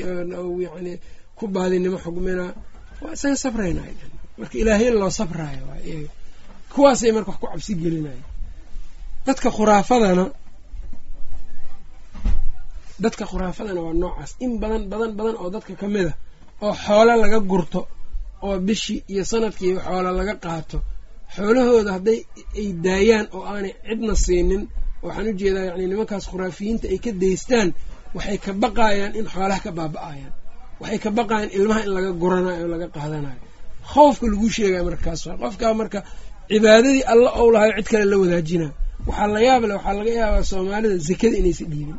yani ku baadinimo xugmina waa isaga sabrayna marka ilaahya loo iyaga kuwaasay marka wax ku cabsi gelinaya dadka khuraafadana dadka khuraafadana waa noocaas. In badan badan badan oo dadka ka mid a oo xoolo laga gurto oo bishii iyo sannadkii xoolo laga qaato xoolahooda hadday ay daayaan oo aanay cidna siinin waxaan u jeedaa yani nimankaas khuraafiyiinta ay ka daystaan waxay ka baqayaan in xoolaha ka baaba-ayaan. Waxay ka baqayaan ilmaha in laga guranayo oo laga qaadanayo. Khoofka lagu sheegaya markaas qofkaa marka cibaadadii alla ou lahayo cid kale la wadaajinaa. Waxaa la yaab waxaa laga yaabaa soomaalida zakada inaysa dhiibin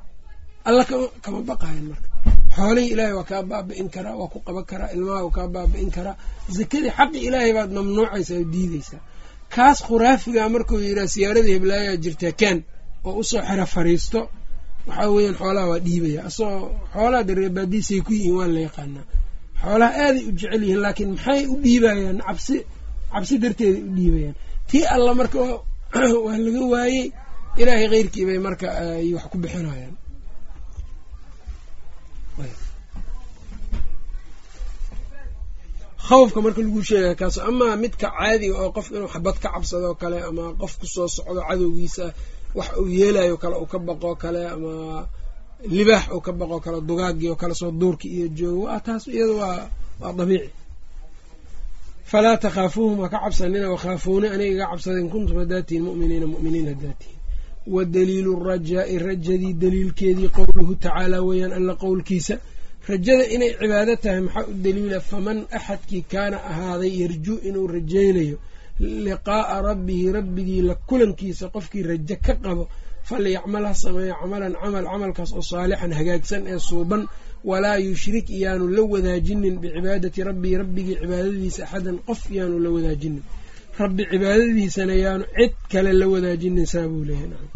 alla kama baqayan marka. Xoolihii ilaahay waa kaa baabi'in karaa waa ku qaban karaa ilmaha waa kaa baabi'in karaa. Zakadii xaqi ilaahay baad mamnuucaysaa oo diideysaa kaas khuraafigaa markuu yidhaha siyaaradii heblaayaa jirtaa kaan oo u soo xero fariisto waxaa weeyaan xoolaha waa dhiibaya. Asagoo xoolaha dareebaadiisay ku yihiin waa la yaqaanaa. Xoolaha aaday u jecel yihiin laakiin maxay u dhiibayaan? Cabsi cabsi darteeday u dhiibayaan. Tii alla marka waa laga waayey ilaahay keyrkii bay marka ay wax ku bixinayaan khawfka marka lagu sheegaya kaas amaa midka caadiga oo qof inuu xabad ka cabsadoo kale ama qof ku soo socdo cadowgiisa wax uu yeelayo kale uu ka baqoo kale ama libaax uu ka baqoo kale dugaagii oo kale soo duurki iyo joogo waa taas iyada waa waa dabiici. Falaa takhaafuuhum ha ka cabsanina wakhaafuuni aniga iga cabsada in kuntum haddaatihin mu'miniina mu'miniin haddaatihin wa daliilu rajaa'i rajadii daliilkeedii qowluhu tacaala weeyaan alla qowlkiisa rajada inay cibaado tahay maxaa u daliila? Faman axadkii kaana ahaaday yarjuu inuu rajaynayo liqaa'a rabbihi rabbigii la kulankiisa qofkii rajo ka qabo falyacmal ha sameeyo camalan camal camalkaas oo saalixan hagaagsan ee suuban walaa yushrik iyaanu la wadaajinin bicibaadati rabbihi rabbigii cibaadadiisa axadan qof iyaanu la wadaajinin rabbi cibaadadiisana yaanu cid kale la wadaajinin saa buu leeyahay.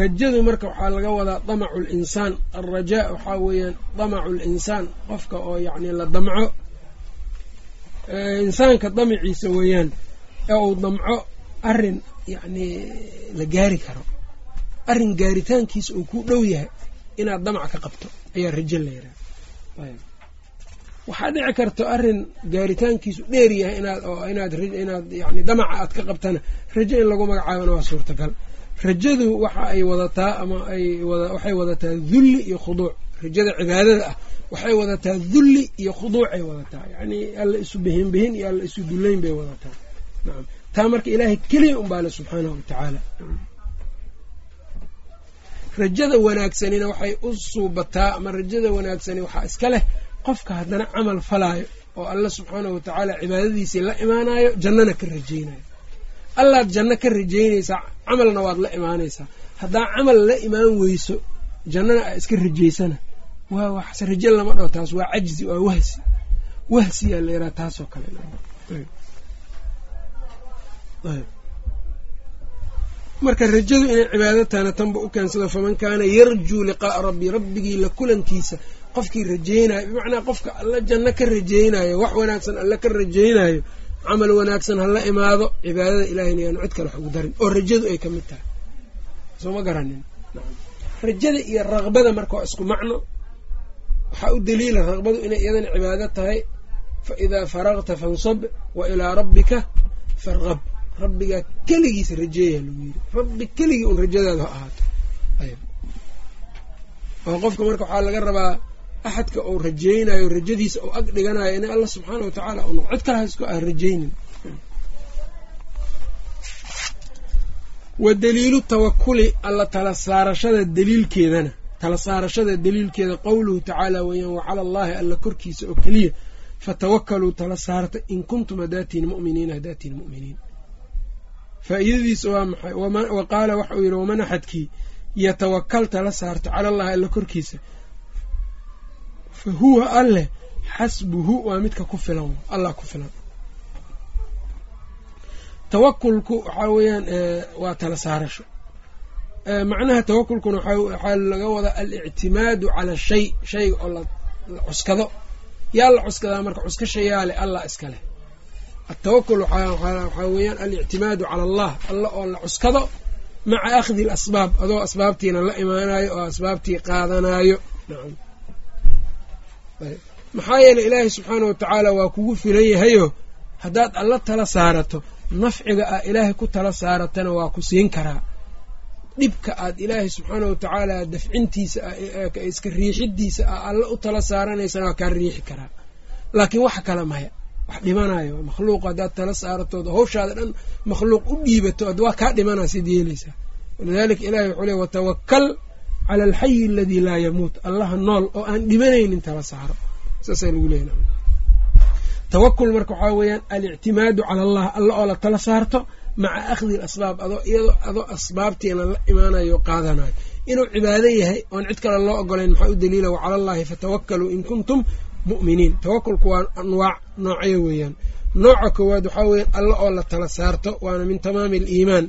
Rajadu marka waxaa laga wadaa damacu linsaan alrajaa waxaa weeyaan damacu linsaan qofka oo yacni la damco. Insaanka damaciisa weeyaan ee uu damco arrin yacni la gaari karo. Arrin gaaritaankiisa uu ku dhow yahay inaad damac ka qabto ayaa rajo la yidhaha waxaa dhici karto arrin gaaritaankiisu dheer yahay inaad inaad yani damaca aad ka qabtana rajo in lagu magacaabana waa suurtagal. Rajadu waxa ay wadataa ama ay waxay wadataa dulli iyo khuduuc. Rajada cibaadada ah waxay wadataa dulli iyo khuduucay wadataa. Yacni alla isu bihin bihin iyo alla isu dullayn bay wadataa. Nacam taa marka ilaahay keliya unbaa le subxaanahu watacaala rajada wanaagsanina waxay u suubataa ama rajada wanaagsani waxaa iska leh qofka haddana camal falaayo oo alla subxaanahu watacaala cibaadadiisii la imaanayo jannana ka rajaynayo allaad janno ka rajaynaysaa camalna waad la imaanaysaa. Haddaa camal la imaan weyso jannana aa iska rajaysana. Waa wax rajo lama dhaho taas waa cajzi waa wahsi. Wahsiyaa la yaraha taasoo kale. Marka rajadu inay cibaado tahana tanba u keensado faman kaana yarjuu liqaa'a rabbi rabbigii la kulankiisa qofkii rajaynayo bimacnaa qofka alla janno ka rajaynayo wax wanaagsan alla ka rajaynayo camal wanaagsan ha la imaado cibaadada ilahayna yaanu cid kale wax ugu darin oo rajadu ay ka mid tahay. Soo ma garanin? Rajada iyo raqbada marka waa isku macno. Waxaa u daliila raqbadu inay iyadana cibaado tahay. Fa idaa faragta fansab wa ilaa rabbika farqab rabbigaa keligiisa rajeeya lagu yiri rabbi keligii un rajadaadu ha ahaato. Ayb oo qofka marka waxaa laga rabaa axadka uu rajaynayo rajadiisa uu ag dhiganayo in alla subxaana wa tacaala cid kale hasku aan rajaynin. Wa daliilu tawakuli alla tala saarashada daliilkeedana. Tala saarashada daliilkeeda qowluhu tacaala weeyaan wa cala allaahi alla korkiisa oo keliya. Fatawakaluu tala saarta in kuntum hadaatiin mu'miniina hadaatiin mu'miniin. Faa'iidadiisa waa maxay? Wa qaala waxa uu yidhi waman axadkii yatawakal tala saarto cala allahi alla korkiisa fa huwa alleh xasbuhu waa midka ku filan allah ku filan. Tawakulku waxaa weeyaan waa tala saarasho. Macnaha tawakulkuna waxaa laga wadaa alictimaadu cala shay shayga oo la cuskado. Yaa la cuskadaa marka cuskasha yaale allah iska leh atawakul waxaa weeyaan alictimaadu cala allah alla oo la cuskado maca akhdi alasbaab adoo asbaabtiina la imaanayo oo asbaabtii qaadanaayo. Nacam maxaa yeeley ilaahay subxaana watacaala waa kugu filan yahayo. Haddaad alla tala saarato nafciga ah ilaahay ku tala saaratana waa ku siin karaa. Dhibka aad ilaahay subxaana watacaala dafcintiisa ah iska riixidiisa ah alla u tala saaranaysana waa kaa riixi karaa. Laakiin wax kale maya wax dhimanayo makhluuq haddaad tala saaratood hawshaada dhan makhluuq u dhiibato waa kaa dhimanaa sid yeelaysaa. Walidaalika ilahay wuxuu ley watawakal cala alxayi aladii laa yamuut allaha nool oo aan dhimanaynin tala saaro saasaa lagu leeya tawakul marka waxaa weeyaan alictimaadu cala allah alla oo la tala saarto maca akhdi alasbaab adoo iyadoo adoo asbaabtiina la imaanayo qaadanayo inuu cibaado yahay oon cid kale loo ogolayn maxaa u daliila wacala allahi fatawakkaluu in kuntum mu'miniin tawakulku waa anwaac noocyo weeyaan nooca koowaad waxaa weeyaan alla oo la tala saarto waana min tamaami aliimaan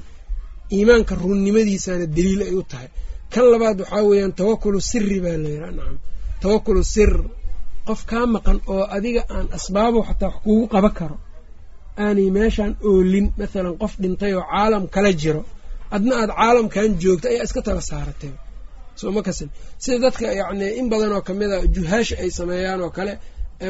iimaanka runnimadiisana daliil ay u tahay kan labaad waxaa weeyaan tawakulu siri baa la yidhaha nacam. Tawakulu sir qof kaa maqan oo adiga aan asbaabo xataa wax kuugu qaban karo aanay meeshaan oolin mathalan qof dhintay oo caalam kala jiro adna aad caalamkan joogto ayaa iska tala saaratay soo ma kasin. Sida dadka yacni in badan oo ka mid a juhaasha ay sameeyaan oo kale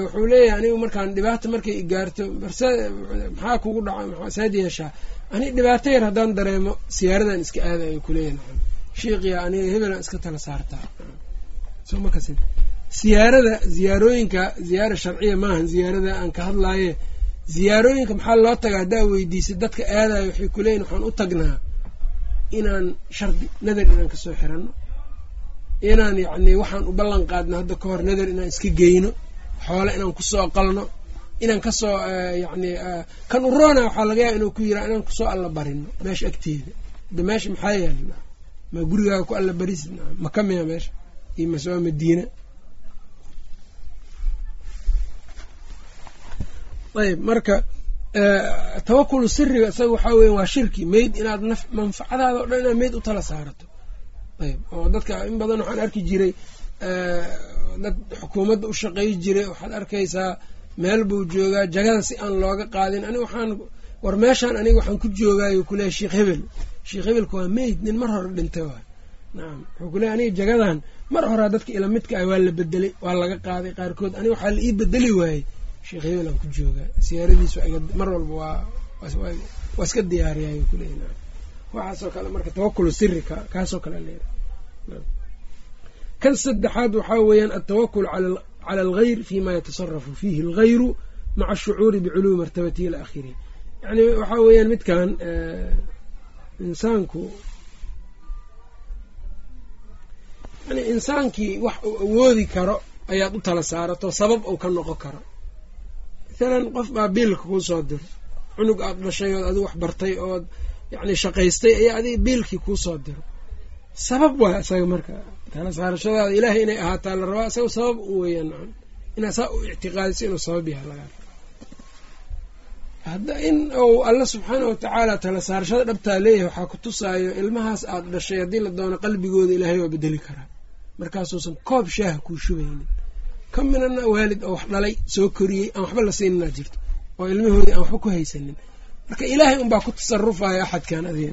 wuxuu leeyahay anigu markaan dhibaata markay gaarto maxaa kugu dhaca saad yeeshaa? Ani dhibaato yar haddaan dareemo siyaaradan iska aadayo kuleeyahy shiiqiya aniga hebelaan iska tala saartaa. Siyaarada ziyaarooyinka ziyaara sharciya maahan ziyaarada aan ka hadlaaye ziyaarooyinka maxaa loo tagaa? Haddaa weydiisay dadka aadayo waxay kuleeyihin waxaan u tagnaa inaan shardi nadar inaan ka soo xiranno. Inaan yacni waxaan u ballan qaadno hadda ka hor nadar inaan iska geyno. Xoole inaan ku soo qalno. Inaan ka soo yacni kan uroona waxaa laga yaaba inuu ku yiraa inaan ku soo alla barino meesha agteeda. De meesha maxaa yaalla ma gurigaaga ku alla barisid maka miya meesha? Iyo waa madiina ayb marka tawakulu siriga isaga waxaa weya waa shirki meyd inaad manfacadaada o dhan inaad meyd u tala saarato. Ayb oo dadka in badan waxaan arki jiray dad xukuumadda u shaqey jiray waxaad arkaysaa meel buu joogaa jagada si aan looga qaadin. Aniga waxaan war meeshaan aniga waxaan ku joogaayo kuleehay sheekh hebel sheekh hebelka waa meyd nin mar hore dhintay waay. Nacam wuxuu kuleehay aniga jagadan mar horaa dadka ila midka ah waa la bedelay waa laga qaaday qaarkood aniga waxaa la ii bedeli waayey. Sheekh hebel aan ku joogaa siyaaradiisu mar walba waa iska diyaariyayo kuleeyahy nacam waxaasoo kale marka tawakulu siri kaasoo kale leeyahay. Kan saddexaad waxaa weeyaan altawakul cala algayr fima yatasarafu fiihi algayru maca ashucuuri biculuwi martabatihi ila akhirihi waxaa weeyaan midkan insaanku yani insaankii wax uu awoodi karo ayaad u tala saarato sabab uu ka noqon karo. Mathalan qof baa biilka kuu soo diro cunug aad dhashay ood adigu wax bartay ood yacni shaqaystay ayaa adiga biilkii kuu soo diro sabab waa isaga marka tala saarashadaada ilaahay inay ahaataa la rabaa isaga sabab u weeyaan inaad saa u ictiqaadiso inuu sabab yahay lagaa hadda in uu alla subxaana watacaala tala saarashada dhabtaa leeyahay waxaa ku tusaayo ilmahaas aad dhashay haddii la doono qalbigooda ilaahay waa bedeli karaa markaasuusan koob shaaha kuu shubaynin ka minana waalid oo wax dhalay soo koriyey aan waxba la siinanaa jirto. Oo ilmahoodii aan waxba ku haysanin. Marka ilaahay unbaa ku tasarufaya axadkan adiga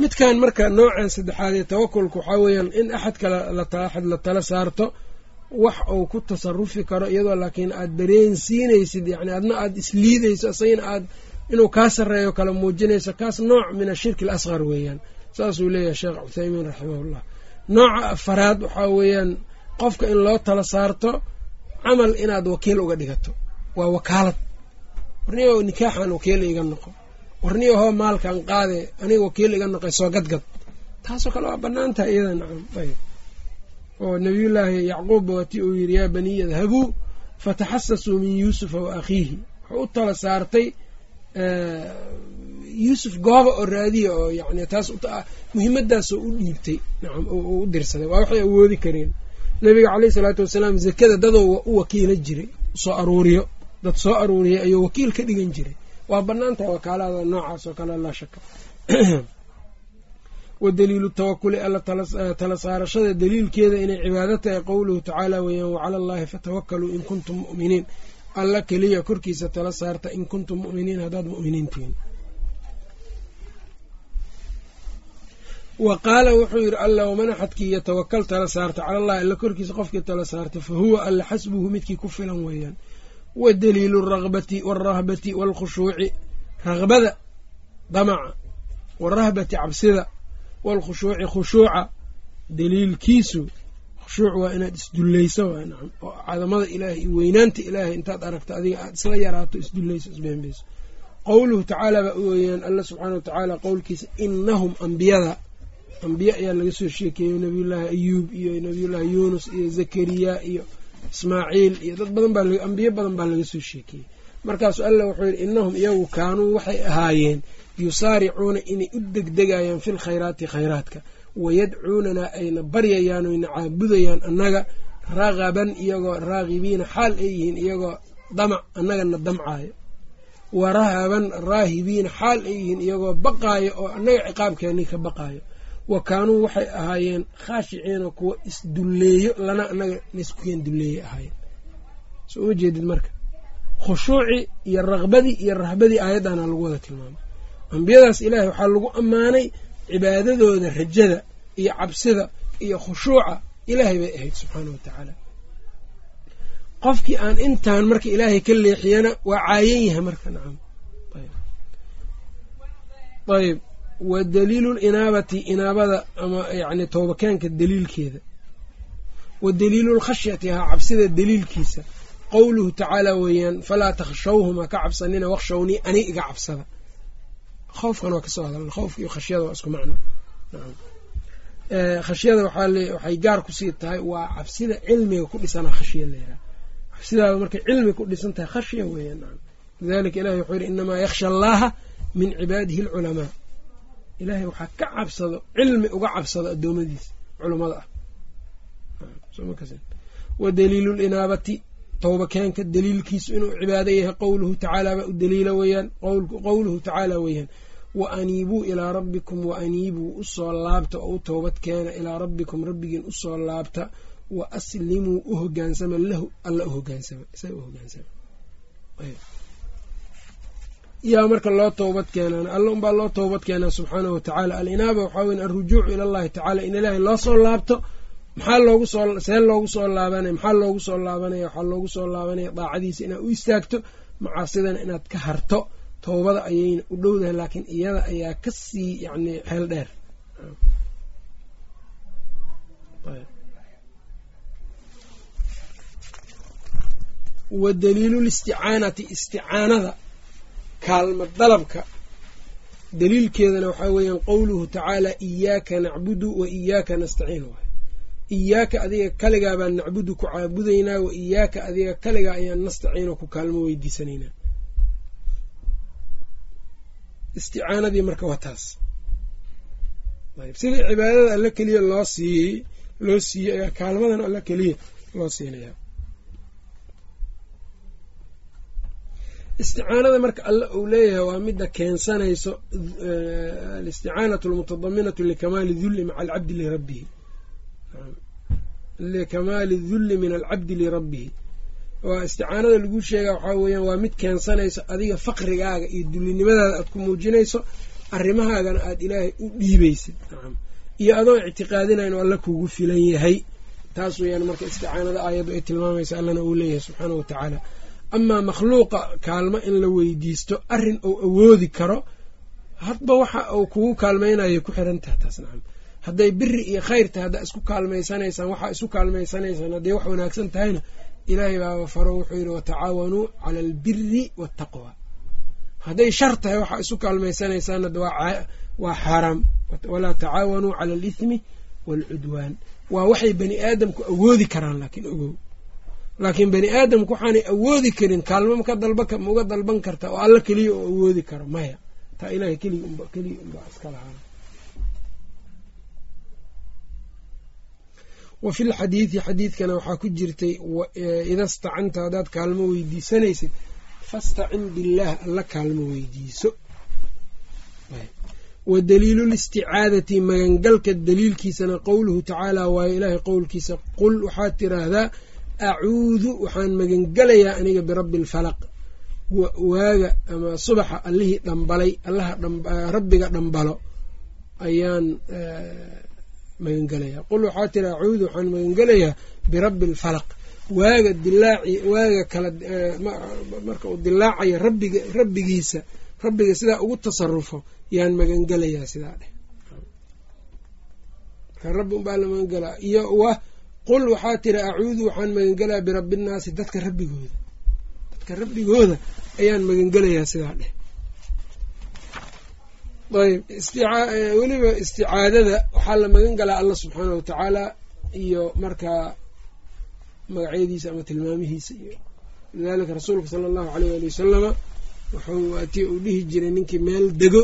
midkan marka noocan saddexaad ee tawakulka waxaa weeyaan in axad kale axad la tala saarto wax uu ku tasarufi karo iyadoo laakiin aad dareensiinaysid yani adna aada isliidayso isagana aad inuu kaa sarreeyo kala muujinayso kaas nooc min ashirki al asqar weeyaan saasuu leeyahay sheekh cuthaymiin raximahullah. Nooca afaraad waxaa weeyaan qofka in loo tala saarto camal inaad wakiil uga dhigato. Waa wakaalad. Warniyo nikaaxan wakiil iga noqo warniyo hoo maalkan qaade aniga wakiil iga noqay soo gadgad. Taasoo kale waa bannaan tahay iyada nacam. Ayb. Oo nabiyullaahi yacquubba waati uu yidhi yaa baniya idhabuu fataxasasuu min yuusufa wa akhiihi. Wuxuu u tala saartay yuusuf gooba oo raadiya oo yani taas muhiimadaasoo u dhiibtay nacam u dirsaday. Waa waxay awoodi kareen. Nabiga caleyhi salaatu wasalaam zakada dadoo u wakiila jiray soo aruuriyo. Dad soo aruuriyay ayuu wakiil ka dhigan jiray waa bannaan tahay wakaalada noocaas oo kale laa shaka. Wa daliilu tawakuli alla tala saarashada daliilkeeda inay cibaado tahay qowluhu tacaala weeyaan wacala allaahi fatawakaluu in kuntum mu'miniin. Alla keliya korkiisa tala saarta in kuntum mu'miniin haddaad mu'miniin tihiin wa qaala wuxuu yidhi alla waman axadkii yatawakal tala saarta cala allahi alla korkiisa qofkii tala saarta fa huwa alla xasbuhu midkii ku filan weeyaan wa daliilu alragbati waalrahbati waalkhushuuci ragbada damaca warahbati cabsida waalkhushuuci khushuuca daliilkiisu khushuuc waa inaad isdullayso oo cadamada ilaahay iyo weynaanta ilaahay intaad aragto adiga aad isla yaraato isdullayso isbeenbayso qowluhu tacaala baa weeyaan alla subxaana wa tacaala qowlkiisa inahum ambiyada ambiye ayaa laga soo sheekeeyey nabiyullaahi ayuub iyo nabiyullaahi yuunus iyo zakariya iyo ismaaciil iyo dad badan baa ambiye badan baa laga soo sheekeeyey markaasuu alla wuxuu yidhi innahum iyagu kaanuu waxay ahaayeen yusaaricuuna inay u degdegayaan fi lkhayraati khayraadka. Wayadcuunanaa ayna baryayaan oyna caabudayaan annaga ragaban iyagoo raagibiina xaal ay yihiin iyagoo damac annagana damcaayo. Wa rahaban raahibiina xaal ay yihiin iyagoo baqaayo oo annaga ciqaabkeennii ka baqaayo wa kaanuu waxay ahaayeen khaashiciina kuwa isdulleeyo lana annaga naiskuken dulleeye ahaayeen. Soo uma jeedid marka? Khushuucii iyo raqbadii iyo rahbadii aayaddaana lagu wada tilmaamay. Ambiyadaas ilaahay waxaa lagu ammaanay cibaadadooda rajada iyo cabsida iyo khushuuca ilaahay bay ahayd subxaana wa tacaala. Qofkii aan intaan marka ilaahay ka leexiyana waa caayan yahay marka nacam. Ayb wa daliilu linaabati inaabada ama yani toobakeenka daliilkeeda. Wa daliilu lkhashyati haa cabsida daliilkiisa. Qowluhu tacaala weeyaan falaa takhshawhum ha ka cabsanina wakshawnii ani iga cabsada. Khoofkan waa ka soo hadalna khoofka iyo khashyada waa isku macno. Khashyada waxay gaar ku sii tahay waa cabsida cilmiga ku dhisana khashya layidhaha cabsidaada markay cilmi ku dhisan tahay khashya weeyaan lidalika ilahi wuxuu yihi inamaa yakhsha allaha min cibaadihi alculamaa ilaahay waxaa ka cabsado cilmi uga cabsado adoomadiisa culummada ah. Wa daliilu linaabati towbakeenka daliilkiisu inuu cibaado yahay qowluhu tacaala baa u daliila weeyaan qowluhu tacaala weeyaan. Wa aniibuu ilaa rabbikum wa aniibuu u soo laabta oo u toobad keena ilaa rabbikum rabbigiin u soo laabta. Wa aslimuu u hogaansama lahu alla u hogaansama isaga u hogaansama yaa marka loo toobad keenaan alla unbaa loo toobad keenaa subxaanahu watacaala alinaaba waxaa weya alrujuucu ila allahi tacala in ilaahay loo soo laabto maxaa loogu soo see loogu soo laabanaya maxaa loogu soo laabanaya waxaa loogu soo laabanaya daacadiisa inaad u istaagto macaasidana inaad ka harto. Towbada ayayna u dhowdahay laakiin iyada ayaa ka sii yacni xeel dheer. Wa daliilu listicaanati isticaanada kaalma dalabka. Daliilkeedana waxaa weeyaan qowluhu tacaala iyaaka nacbudu wa iyaaka nastaciin waay iyaaka adiga kaligaa baan nacbudu ku caabudaynaa wa iyaaka adiga kaligaa ayaan nastaciino ku kaalmo weydiisanaynaa. Isticaanadii marka waa taas. Sidii cibaadada alla keliya loo siiyey loo siiyey ayaa kaalmadan alla keliya loo siinayaa isticaanada marka alle uu leeyahay waa midda keensanayso alisticaanatu almutadaminatu likamaali dulli maca alcabdi lirabbihi likamaali dulli min alcabdi lirabbihi waa isticaanada lagu sheegaa waxaa weeyaan waa mid keensanayso adiga faqrigaaga iyo dullinimadaada aad ku muujinayso arrimahaagana aada ilaahay u dhiibaysid. Iyo adoo ictiqaadinayn alla kugu filan yahay. Taas weeyaan marka isticaanada aayaddu ay tilmaamaysa allana uu leeyahay subxaana wa tacaala amaa makhluuqa kaalmo in la weydiisto arrin uu awoodi karo hadba waxa uu kugu kaalmaynayay ku xiran taha taas nacam. Hadday biri iyo khayr tahay haddaa isku kaalmaysanaysaan waxaa isu kaalmaysanaysaan hadday wax wanaagsan tahayna ilaahay baaba faro wuxuu yidhi watacaawanuu cala albiri waataqwa hadday shar tahay waxaa isu kaalmaysanaysaana waa xaaraam. Walaa tacaawanuu cala alithmi waalcudwaan waa waxay bani aadamku awoodi karaan laakiin ogow laakiin bani aadamku waxaanay awoodi karin kaalmo maka dalba mauga dalban karta oo alla keliya oo awoodi karo maya. Taa ilahay keliya unbaa iska lahaan wa fi lxadiidi xadiidkana waxaa ku jirtay ida stacanta haddaad kaalmo weydiisanaysid fastacin billaah alla kaalmo weydiiso. Wa daliilu listicaadati magangalka daliilkiisana qowluhu tacaala waayo ilaahay qowlkiisa qul waxaad tiraahdaa acuudu waxaan magangelayaa aniga birabbi alfalaq waaga ama subaxa allihii dhambalay allaha rabbiga dhambalo ayaan magangelayaa qul waxaa tiri acuudu waxaan magangelayaa birabbi alfalaq waaga dilaaci waaga kala marka uu dilaacayo rabbiga rabbigiisa rabbiga sidaa ugu tasarufo yaan magangelayaa sidaa dheh marka rabbi unbaa la magangelaa iyo qul waxaa tiri acuudu waxaan magangelaa birabbi nnaasi dadka rabbigooda. Dadka rabbigooda ayaan magangelayaa sidaa dheh. Ayb weliba isticaadada waxaa la magan galaa allah subxaana wa tacaala iyo markaa magacyadiisa ama tilmaamihiisa iyo lidalika rasuulka sala allahu aleyh ali wasalama wuxuu atii uu dhihi jiray ninkii meel dego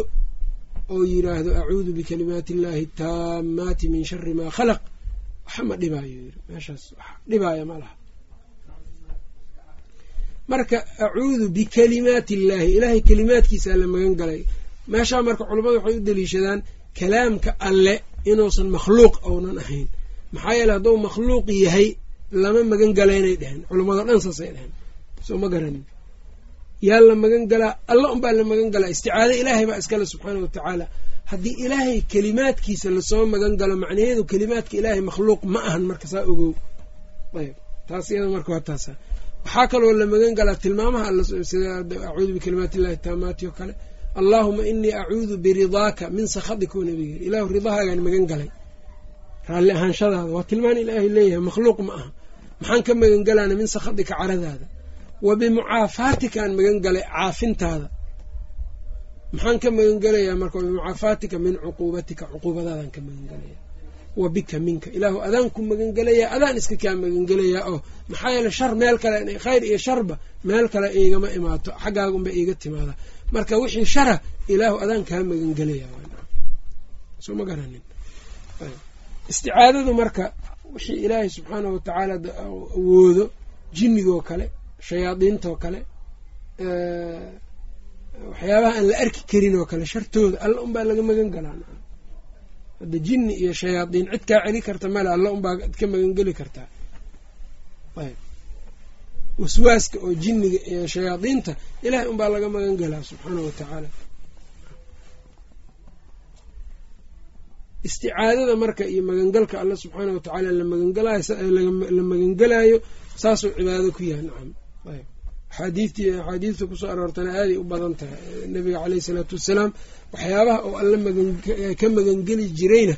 oo yiraahdo acuudu bikalimaati illahi taamaati min shari maa khalaq waxa ma dhibaayo yiri meeshaas wax dhibaaya ma laha. Marka acuudu bikalimaati illaahi ilaahay kalimaadkiisaa la magan galay. Meeshaa marka culammadu waxay u daliishadaan kalaamka alle inuusan makhluuq ounan ahayn. Maxaa yeele hadduu makhluuq yahay lama magan galaynay dheheen. Culammado dhan saasay dheheen. Soo ma garanin yaa la magan galaa alla unbaa la magan galaa. Isticaado ilaahay baa iskale subxaana wa tacaala haddii ilaahay kelimaadkiisa la soo magan galo macnaheedu kelimaadka ilaahay makhluuq ma ahan marka saa ogow. Ayb taas iyada marka waa taasa. Waxaa kaloo la magan galaa tilmaamaha sida acuudu bikalimaati illahi taamaati oo kale. Allaahuma inii acuudu biridaaka min sakhatika nabiga yiri. Ilaahu ridahaagaan magan galay. Raalli ahaanshadaada waa tilmaan ilaahay leeyahay makhluuq ma aha maxaan ka magan galaana min sakhatika caradaada. Wa bimucaafaatika aan magan galay caafintaada maxaan ka magan gelayaa marka bimucaafaatika min cuquubatika. Cuquubadaadaan ka magan gelayaa wa bika minka. Ilaahu adaan ku magan gelayaa adaan iska kaa magan gelayaa oo maxaa yeele shar meel kale khayr iyo sharba meel kale iigama imaato. Xaggaagunba iiga timaada. Marka wixii shara ilaahu adaan kaa magan gelayaa soo ma garanin. Isticaadadu marka wixii ilaahay subxaanahu watacaala awoodo jinnigoo kale shayaadiintoo kale waxyaabaha aan la arki karin oo kale shartooda alla unbaa laga magan galaa hadda jinni iyo shayaadiin cid kaa celi karta male alla unbaa ka magangeli kartaa ayb. Waswaaska oo jinniga iyo shayaadiinta ilaahay unbaa laga magan galaa subxaanahu watacaala isticaadada marka iyo magangalka alla subxaana wa tacaala la magangalaayo la magangelaayo saasuu cibaado ku yahay nacam. Ayb axaadiidtii axaadiidta ku soo aroortana aaday u badan tahay. Nabiga caleyhi isalaatu wassalaam waxyaabaha oo alla ka magangeli jirayna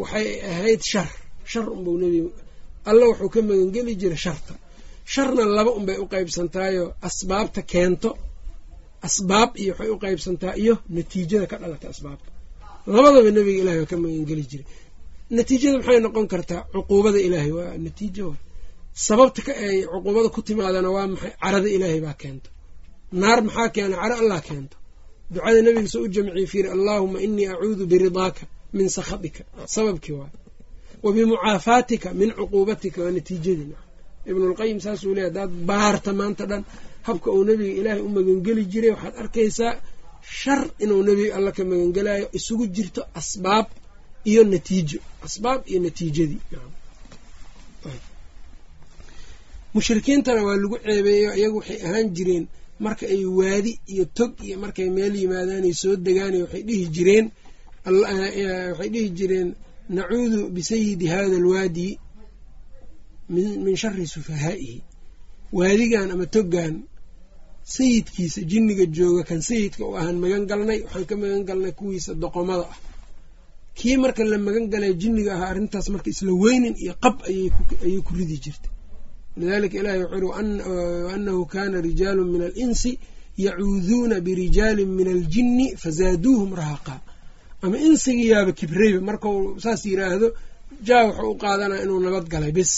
waxay ahayd shar. Shar unbuu nebiga alla wuxuu ka magangeli jiray sharta. Sharna laba unbay u qeybsantaayo asbaabta keento asbaab iyo waxay u qeybsantaa iyo natiijada ka dhalata asbaabta. Labadaba nebiga ilahay waa ka magangeli jiray. Natiijada maxay noqon kartaa? Cuquubada ilaahay waa natiijo sababta ay cuquubada ku timaadana waa maxay carada ilaahay baa keento. Naar maxaa keena? Caro allah keento. Ducada nebiga soo u jamciye fiiri allaahuma inii acuudu biridaaka min sakhatika sababkii waay wa bimucaafaatika min cuquubatika waa natiijadii ibnulqayim saasuu leey hadaad baarta maanta dhan habka uu nebiga ilaahay u magangeli jiray waxaad arkaysaa shar inuu nebiga alla ka magangelayo isugu jirto asbaab iyo natiijo. Asbaab iyo natiijadii mushrikiintana waa lagu ceebeeyo iyagu waxay ahaan jireen marka ay waadi iyo tog iyo markay meel yimaadaan ay soo degaan waxay dhihi jireen waxay dhihi jireen nacuudu bisayidi hada alwaadi min shari sufahaa'ihi. Waadigan ama toggan sayidkiisa jinniga jooga kan sayidka u ahaan magan galnay waxaan ka magan galnay kuwiisa doqomada ah. Kii marka la magan galay jinniga ahaa arrintaas marka isla weynin iyo qab ayay ku ridi jirtay lidalika ilahi wuxuu uri waanahu kana rijaalu min alinsi yacuuduuna birijaalin min aljinni fazaaduuhum rahaqa ama insigiyaaba kibrayba markau saas yiraahdo jaa wuxuu u qaadanaa inuu nabad galay bes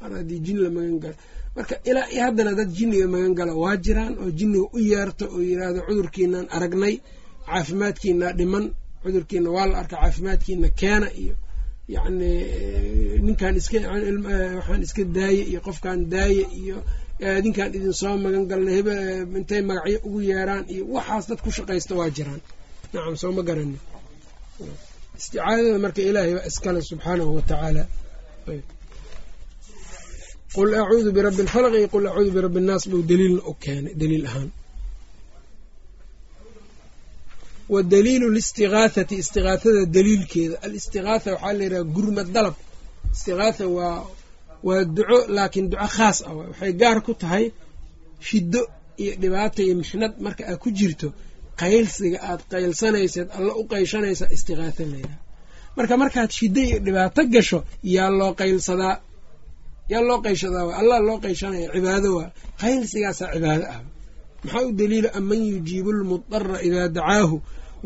mar haddii la magan gala marka ilaa haddana dad jinniga magan gala waa jiraan oo jinniga u yeerto oo yiraahdo cudurkiinaan aragnay caafimaadkiinaa dhiman cudurkiina waa la arka caafimaadkiina keena iyo yacni ninkaan iska waxaan iska daaye iyo qofkaan daaye iyo adinkaan idin soo magan galnay heb intay magacyo ugu yeeraan iyo waxaas dad ku shaqaysta waa jiraan nacam soo ma garani isticaadada marka ilaahay baa iskale subxaanahu wa tacaala qul acuudu birabbi alfalq iyo qul acuudu birabbi innaas buu daliilna u keenay daliil ahaan wa daliilu listigaahati istigaahada daliilkeeda. Alistigaatha waxaa la yidhaha gurmad dalab. Istigaatha waa waa duco laakiin duco khaas ah. Waxay gaar ku tahay shiddo iyo dhibaata iyo mixnad marka aad ku jirto. Qaylsiga aad qaylsanayseed alla u qayshanaysaa istigaatha la yidhaha marka markaad shiddo iyo dhibaato gasho yaa loo qaylsadaa. Yaa loo qayshadaa waa allah loo qayshanaya cibaado waa. Qaylsigaasaa cibaado ah. Maxaa u daliila? Aman yujiibu lmudara idaa dacaahu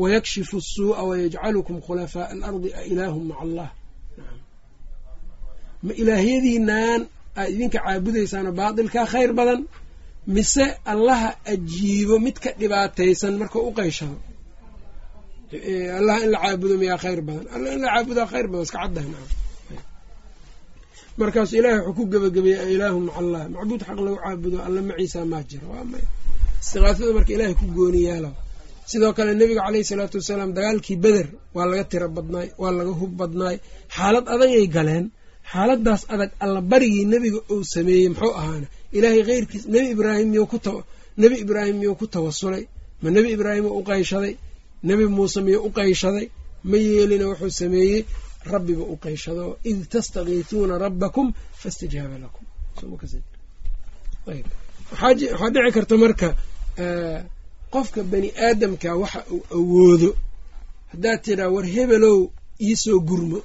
wayakshifu asuu'a wayajcalukum khulafaaءa alardi a ilaahum maca allah ma ilaahyadiinaan aad idinka caabudaysaano baatilkaa khayr badan mise allaha ajiibo mid ka dhibaataysan markuu u qayshado allah in la caabudo miyaa khayr badan alla in la caabudaa khayr badan iska caddahay maa markaasu ilahay wuxuu ku gebagabeeyey ilaahu maca allah macbuud xaq lagu caabudo alla maciisa maa jiro waa may istiqaasada marka ilaahay ku gooni sidoo kale nebiga caleyhi salaatu wasalaam dagaalkii beder waa laga tiro badnaay waa laga hub badnaay. Xaalad adagay galeen. Xaaladaas adag alla barigii nebiga uu sameeyey muxuu ahaana ilaahay keyrkiis nebi ibraahim miyuu ku nebi ibraahim miyuu ku tawasulay ma nebi ibraahim u qayshaday? Nebi muuse miyuu u qayshaday? Ma yeelina wuxuu sameeyey? Rabbiba u qayshado id tastakiisuuna rabbakum faاstajaaba lakum. Waxaa dhici karta marka qofka bani aadamka waxa uu awoodo haddaad tidhaa war hebelow iisoo gurmo.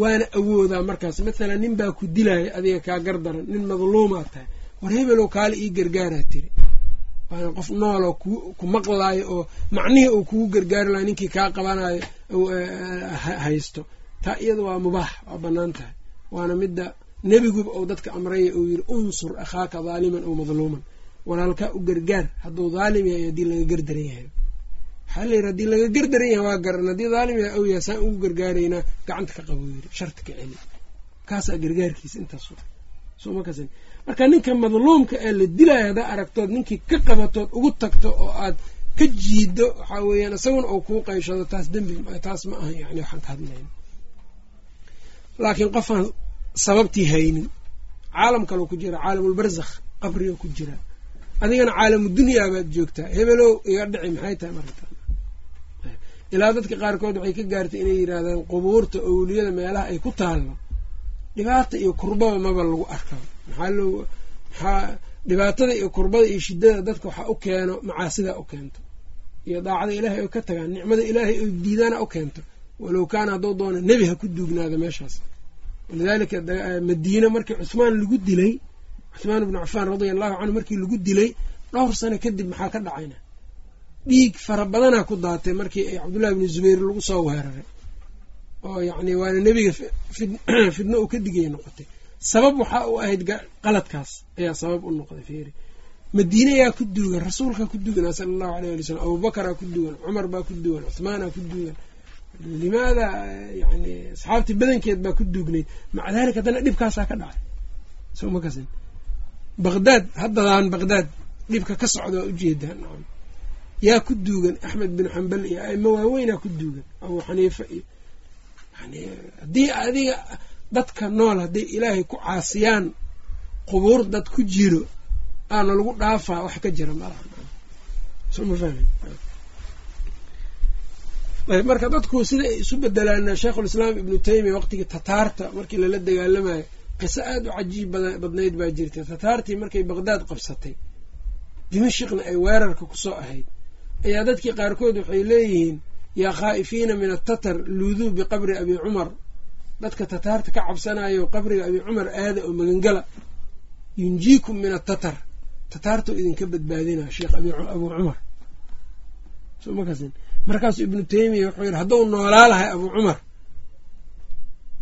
Waana awoodaa markaas. Mathalan nin baa ku dilaya adiga kaa gardaran nin madluumaa tahay. War hebelow kaale ii gargaaraa tiri. Waana qof nooloo ku maqlaayo oo macnihii uu kugu gargaari lahay ninkii kaa qabanayo haysto. Taa iyada waa mubaax waa bannaan tahay. Waana midda nebiguba uu dadka amraya uu yidhi unsur akhaaka daaliman ow madluuman walaalkaa u gargaar hadduu daalim yahay haddii laga gardaran yahay. Waxaa layidhi haddii laga gardaran yahay waa garan. Haddii daalim yahay ow yahay saan ugu gargaaraynaa gacanta ka qabo yidhi. Sharti ka celi. Kaasaa gargaarkiisa intaas marka ninka madluumka ee la dilaayo haddaa aragtood ninkii ka qabatood ugu tagto oo aad ka jiido waxaa weeyaan isaguna uu kuu qayshado taas dembi taas ma aha yani waxaan ka hadlayna laakiin qofaan sababtii haynin caalam kaloo ku jira caalamulbarzakh qabriga ku jira adigana caalamu dunyaa baad joogtaa hebelow iga dhici maxay tahay marata ilaa dadka qaarkood waxay ka gaartay inay yidhaahdaan qubuurta owliyada meelaha ay ku taallo. Dhibaata iyo kurbaba maba lagu arkaa maxaa loo maxaa dhibaatada iyo kurbada iyo shiddada dadka waxaa u keeno macaasidaa u keento. Iyo daacada ilaahay oo ka tagaan nicmada ilaahay oo diidaana u keento. Walow kaana hadduu doono nebi ha ku duugnaado meeshaas. Walidaalika madiine markii cusmaan lagu dilay cuhmaan ibnu cafaan radia allahu canhu markii lagu dilay dhowr sano kadib maxaa ka dhacayna? Dhiig fara badanaa ku daatay markii ay cabdullahi ibnu zubayr lagu soo weeraray. Oo yacni waana nebiga fidno uu ka digaya noqotay. Sabab waxaa u ahayd qaladkaas ayaa sabab u noqday feeri madiine yaa ku duugan rasuulkaa ku duugan sala allahu aleyh ali slam abubakaraa ku duugan cumar baa ku duugan cuhmaanaa ku duugan. Limaada yani asxaabtii badankeed baa ku duugnayd. Maca daalika haddana dhibkaasaa ka dhacay. Soo ma kasin baqdaad haddadaan baqdaad dhibka ka socda waa u jeedaa nacam yaa ku duugan axmed bin xambal iyo aimo waaweynaa ku duugan. Abuu xaniifa iyo yani haddii adiga dadka nool hadday ilaahay ku caasiyaan qubuur dad ku jiro aana lagu dhaafaa wax ka jira malaha soo ma fahmin? Marka dadku sida ay isu bedelaana sheikhulislaam ibnu taymiya waqtigii tataarta markii lala dagaalamayo qiso aada u cajiib badnayd baa jirtay tataartii markay baqdaad qabsatay dimashikna ay weerarka ku soo ahayd. Ayaa dadkii qaarkood waxay leeyihiin yaa khaa'ifiina min atatar luuduu biqabri abi cumar. Dadka tataarta ka cabsanayo qabriga abi cumar aada oo magangala. Yunjiikum min atatar tataartau idinka badbaadina sheekh abuu cumar. Markaasu ibnu taymiya wuxuu yidhi hadduu noolaa lahay abuu cumar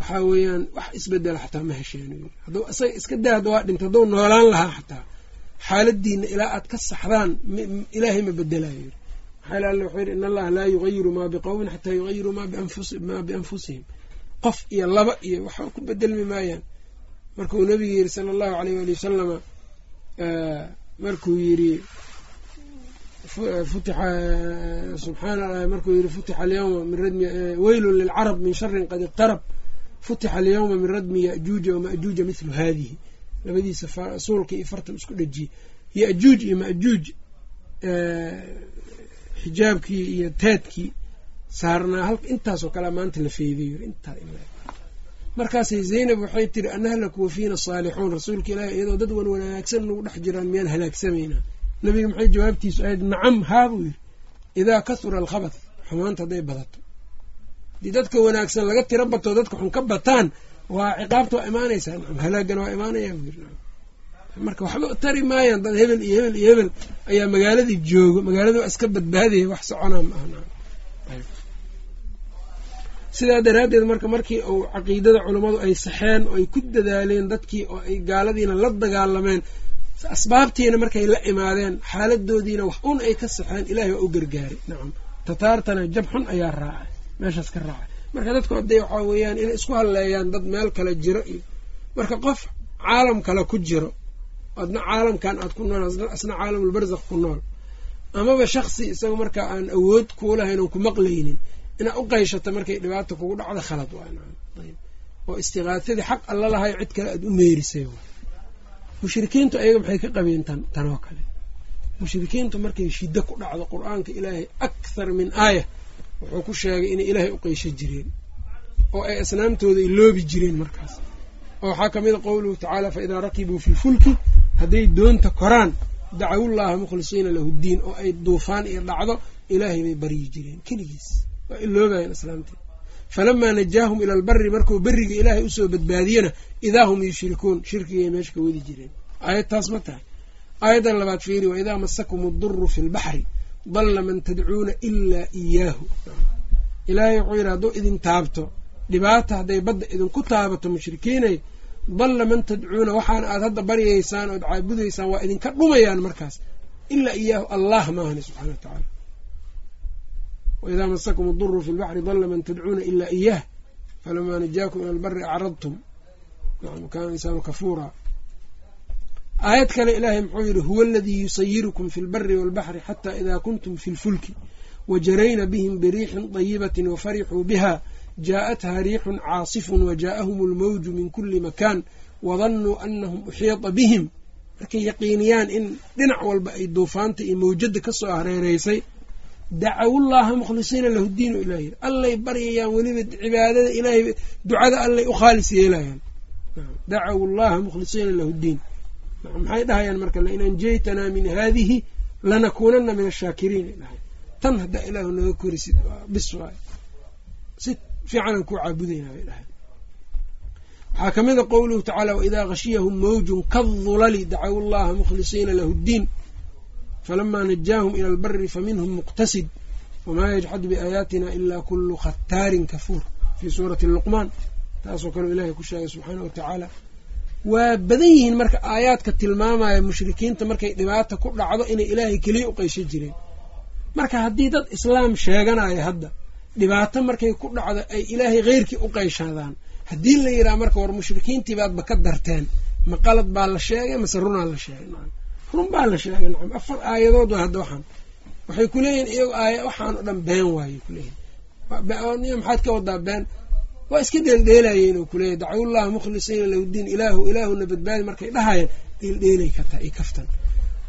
waxaa weeyaan wax isbedela xataa ma hesheen hadduu isaga iska daa hadda waa dhinta hadduu noolaan lahaa xataa xaaladiina ilaa aad ka saxdaan ilaahay ma bedelayo maxaa alla wuxuu yidhi in allaha laa yugayiru maa biqowmin xataa yugayiruu maa bianfusihim. Qof iyo laba iyo waxa ku bedelmi maayaan. Markuu nabiga yidhi sala allahu aleyh waali wasalama markuu yidhi futixa subxaana markuu yidhi futixa alyawma weylun lilcarab min sharin qad iqtarab futixa alyawma min radmi yajuuja wamajuuja mithlu haadihi. Labadiisa suulka iyo fartan isku dhejiyey yajuuj iyo majuuj xijaabkii iyo taadkii saarnaa intaasoo kalea maanta la intaa markaasay zaynab waxay tiri anahlaku wafiina saalixuun. Rasuulka ilaahi iyadoo dad wan wanaagsan nagu dhex jiraan miyaan halaagsamaynaa? Nabiga maxay jawaabtiisu ahayd nacam haa buu yidhi idaa kasura alkhabath xumaanta hadday badato haddii dadka wanaagsan laga tiro bato dadka xun ka bataan waa ciqaabta waa imaanaysaa nacam halaagana waa imaanaya marka waxba tari maayaan dad hebel iyo hebel iyo hebel ayaa magaaladii joogo magaalada waa iska badbaadaya wax soconaa ma aha sidaa daraaddeed marka markii uu caqiidada culummadu ay saxeen oo ay ku dadaaleen dadkii oo ay gaaladiina la dagaalameen asbaabtiina markay la imaadeen xaaladoodiina wax un ay ka saxeen ilahay waa u gargaaray nacam tataartana jab xun ayaa raacay meeshaas ka raacay marka dadku hadday waxaa weeyaan inay isku halleeyaan dad meel kale jiro iyo marka qof caalam kale ku jiro adna caalamkan aad ku nool asna caalamulbarzakh ku nool amaba shaksi isaga marka aan awood kuulahayn oon ku maqlaynin inaad u qayshato markay dhibaata kugu dhacdo khalad oo istiqaatadii xaq alla lahayo cid kale aada u meerisay mushrikiintu ayaga maxay ka qabeen tan tanoo kale? Mushrikiintu markay shiddo ku dhacdo qur'aanka ilaahay akhar min aaya wuxuu ku sheegay inay ilaahay u qeysho jireen oo ay asnaamtooda ay loobi jireen markaas. Oo waxaa ka mid a qowluhu tacaala fa idaa rakibuu fi lfulki hadday doonta koraan dacawullaha mukhlisiina lahu ddiin oo ay duufaan iyo dhacdo ilaahay bay baryi jireen keligiis. Waa iloobayan islaamtii falamaa najaahum ila albari markuu beriga ilaahay u soo badbaadiyena idaa hum yushrikuun shirkigay meesha ka wadi jireen. Aayad taas ma tahay. Aayaddan labaad fiiri wa idaa masakum aduru fi lbaxri dalla man tadcuuna ilaa iyaahu. Ilaahay wuxuu yidhi hadduu idin taabto dhibaata hadday badda idinku taabato mushrikiinay dalla man tadcuuna waxaana aad hadda baryaysaan ood caabudaysaan waa idinka dhumayaan markaas. Ilaa iyaahu allah maahani subxana wa tacaala waidaa masakum aduru fi lbaxri dalla man tadcuuna ilaa iyaah falamaa najaakum ila albari acradtum kaana insaanu kafuura aayad kale ilaahay muxuu yidhi huwa aladii yusayirukum fi lbari walbaxri xataa idaa kuntum fi lfulki wajarayna bihim biriixin dayibatin wafarixuu biha jaaءatha riixun caasifun wajaa'ahum اlmawju min kuli makan wadannuu anahum uxiiطa bihim markay yaqiiniyaan in dhinac walba ay duufaanta iyo mawjada kasoo hareereysay dacawullaha mukhlisiina lahu diin ilah yiri allay baryayaan weliba cibaadada ilaahay ducada allay u khaalis yeelayaan dacawu llaha mukhlisiina lahu diin maxay dhahayaan marka lain anjaytanaa min haadihi lanakuunana min ashaakiriin ay dhahay tan haddaa ilaahu naga korisid bis waay si fiicanaan kuu caabudaynaa bay dhahay waxaa ka mid a qowluhu tacaala waidaa khashiyahum mawjun kadulali dacawu llaha mukhlisiina lahu ddiin falamaa najaahum ila albari faminhum muqtasid wamaa yajxadu biaayaatina ilaa kulu khataarin kafuur fii suurati luqmaan. Taasoo kaleo ilahay ku sheegay subxaana wa tacaala waa badan yihiin marka aayaadka tilmaamaya mushrikiinta markay dhibaata ku dhacdo inay ilaahay keliya u qeysho jireen. Marka haddii dad islaam sheeganaya hadda dhibaato markay ku dhacdo ay ilaahay keyrkii u qeyshadaan haddii la yidhaha marka war mushrikiintii baadba ka darteen ma qalad baa la sheegay mase runaa la sheegay. Run baa la sheegay nacam. Afar aayadood waa hadda waxaan. Waxay kuleeyihin iyago aaya waxaan o dhan been waayey kuleeyihin maxaad ka wadaa been waa iska dheeldheelayeen oo kuleeyahy dacwullaha mukhlisiina lahu diin ilaahu ilaahuna badbaadi markay dhahayeen dheeldheelay kartaa i kaftan.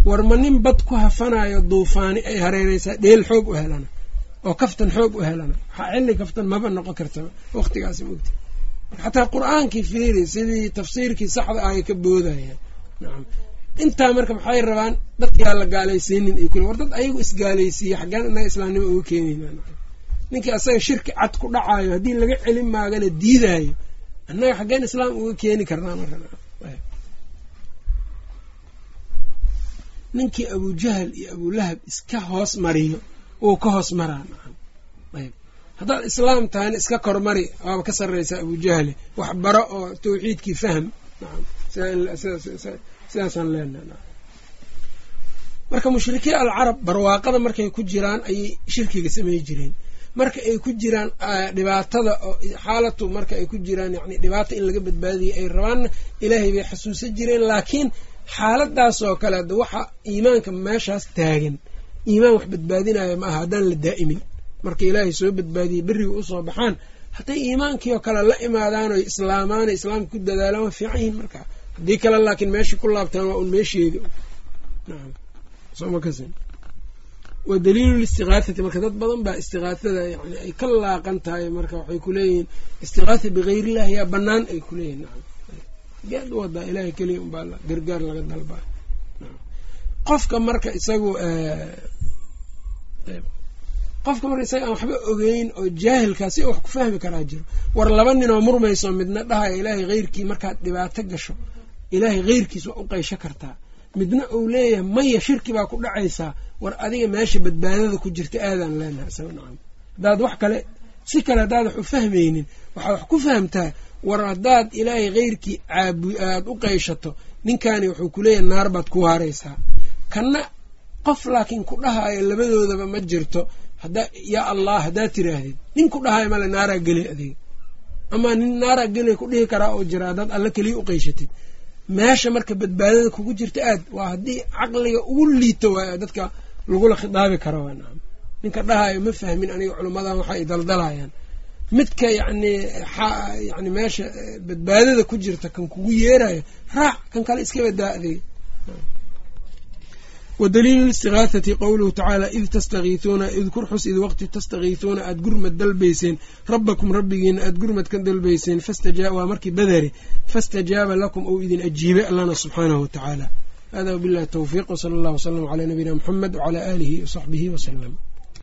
War ma nin bad ku hafanayo duufaani ay hareereysaa dheel xoog u helana oo kaftan xoog u helana. Waxaa xilli kaftan maba noqon kartaba waqtigaasi mogta xataa qur'aankii fiiri sidii tafsiirkii saxda ahay ka boodayaan nacam intaa marka maxay rabaan dadkaa la gaalaysiinin ay kule war dad ayagu isgaalaysiiye xaggaan inaga islaamnimo uga keenayna ninkii asaga shirki cad ku dhacaayo haddii laga celin maagana diidaayo annaga xaggeen islaam uga keeni karnaa ninkii abujahal iyo abulahab iska hoos mariyo wuu ka hoos maraa. Haddaad islaam tahayna iska kormari waaba ka sarreysaa abujahale wax baro oo tawxiidkii fahm. Sidaasaan leenaha marka mushrikiin alcarab barwaaqada markay ku jiraan ayay shirkiga samey jireen marka ay ku jiraan dhibaatada oo xaalatu marka ay ku jiraan yani dhibaata in laga badbaadiyay ay rabaanna ilaahay bay xasuusan jireen laakiin xaaladaasoo kale ada waxa iimaanka meeshaas taagan iimaan wax badbaadinaya ma aha haddaan la daa'imin. Marka ilaahay soo badbaadiyey beriga u soo baxaan hadday iimaankii oo kale la imaadaan oy islaamaan o islaamka ku dadaalaan waa fiican yihiin marka. Haddii kale laakiin meeshii ku laabtaan waa un meesheedi wa daliilu listiqaahati marka dad badan baa istiqaahada yani ay ka laaqan tahay marka waxay kuleeyihiin istiqaatha bikayrillahi yaa banaan ay kuleeyihin geed wadaa ilahay keliya unbaa gargaar laga dalbaa qofka marka isagu qofka marka isaga aan waxba ogeyn oo jaahilkaa si wax ku fahmi karaa jiro war laba nin oo murmayso midna dhahaya ilaahay heyrkii markaad dhibaato gasho ilaahay heyrkiis waa u qeysho kartaa. Midna uu leeyahay maya shirki baa ku dhacaysaa war adiga meesha badbaadada ku jirta aadaan leenahay isaga nacam. Haddaad wax kale si kale haddaad wax u fahmaynin waxaad wax ku fahamtaa war haddaad ilaahay heyrkii caabu aada u qeyshato ninkani wuxuu kuleeyahay naar baad ku waaraysaa. Kanna qof laakiin ku dhahaayo labadoodaba ma jirto yaa allah haddaad tiraahdid nin ku dhahaayo male naaraa gelay adiga. Amaa nin naaraa gelay ku dhihi karaa oo jira haddaad alle keliya u qeyshatid meesha marka badbaadada kugu jirta aad waa haddii caqliga ugu liito waay dadka lagula khidaabi karo ninka dhahaayo ma fahmin aniga culimmadan waxa ay daldalayaan midka yacni yani meesha badbaadada ku jirta kan kugu yeerayo raac kan kale iska badaaday wadaliilu listigaahati qowluhu tacaala id tastakiisuuna idkur xus id waqti tastakiisuuna aada gurmad dalbayseen. Rabbakum rabbigiina aada gurmad ka dalbayseen. Waa markii badere fastajaaba lakum ou idin ajiibay allana subxaanahu watacaala hada wabillahi towfiiq wsala allah wslam calaa nabiyina muxamed wcalaa aalihi wasaxbihi wasalam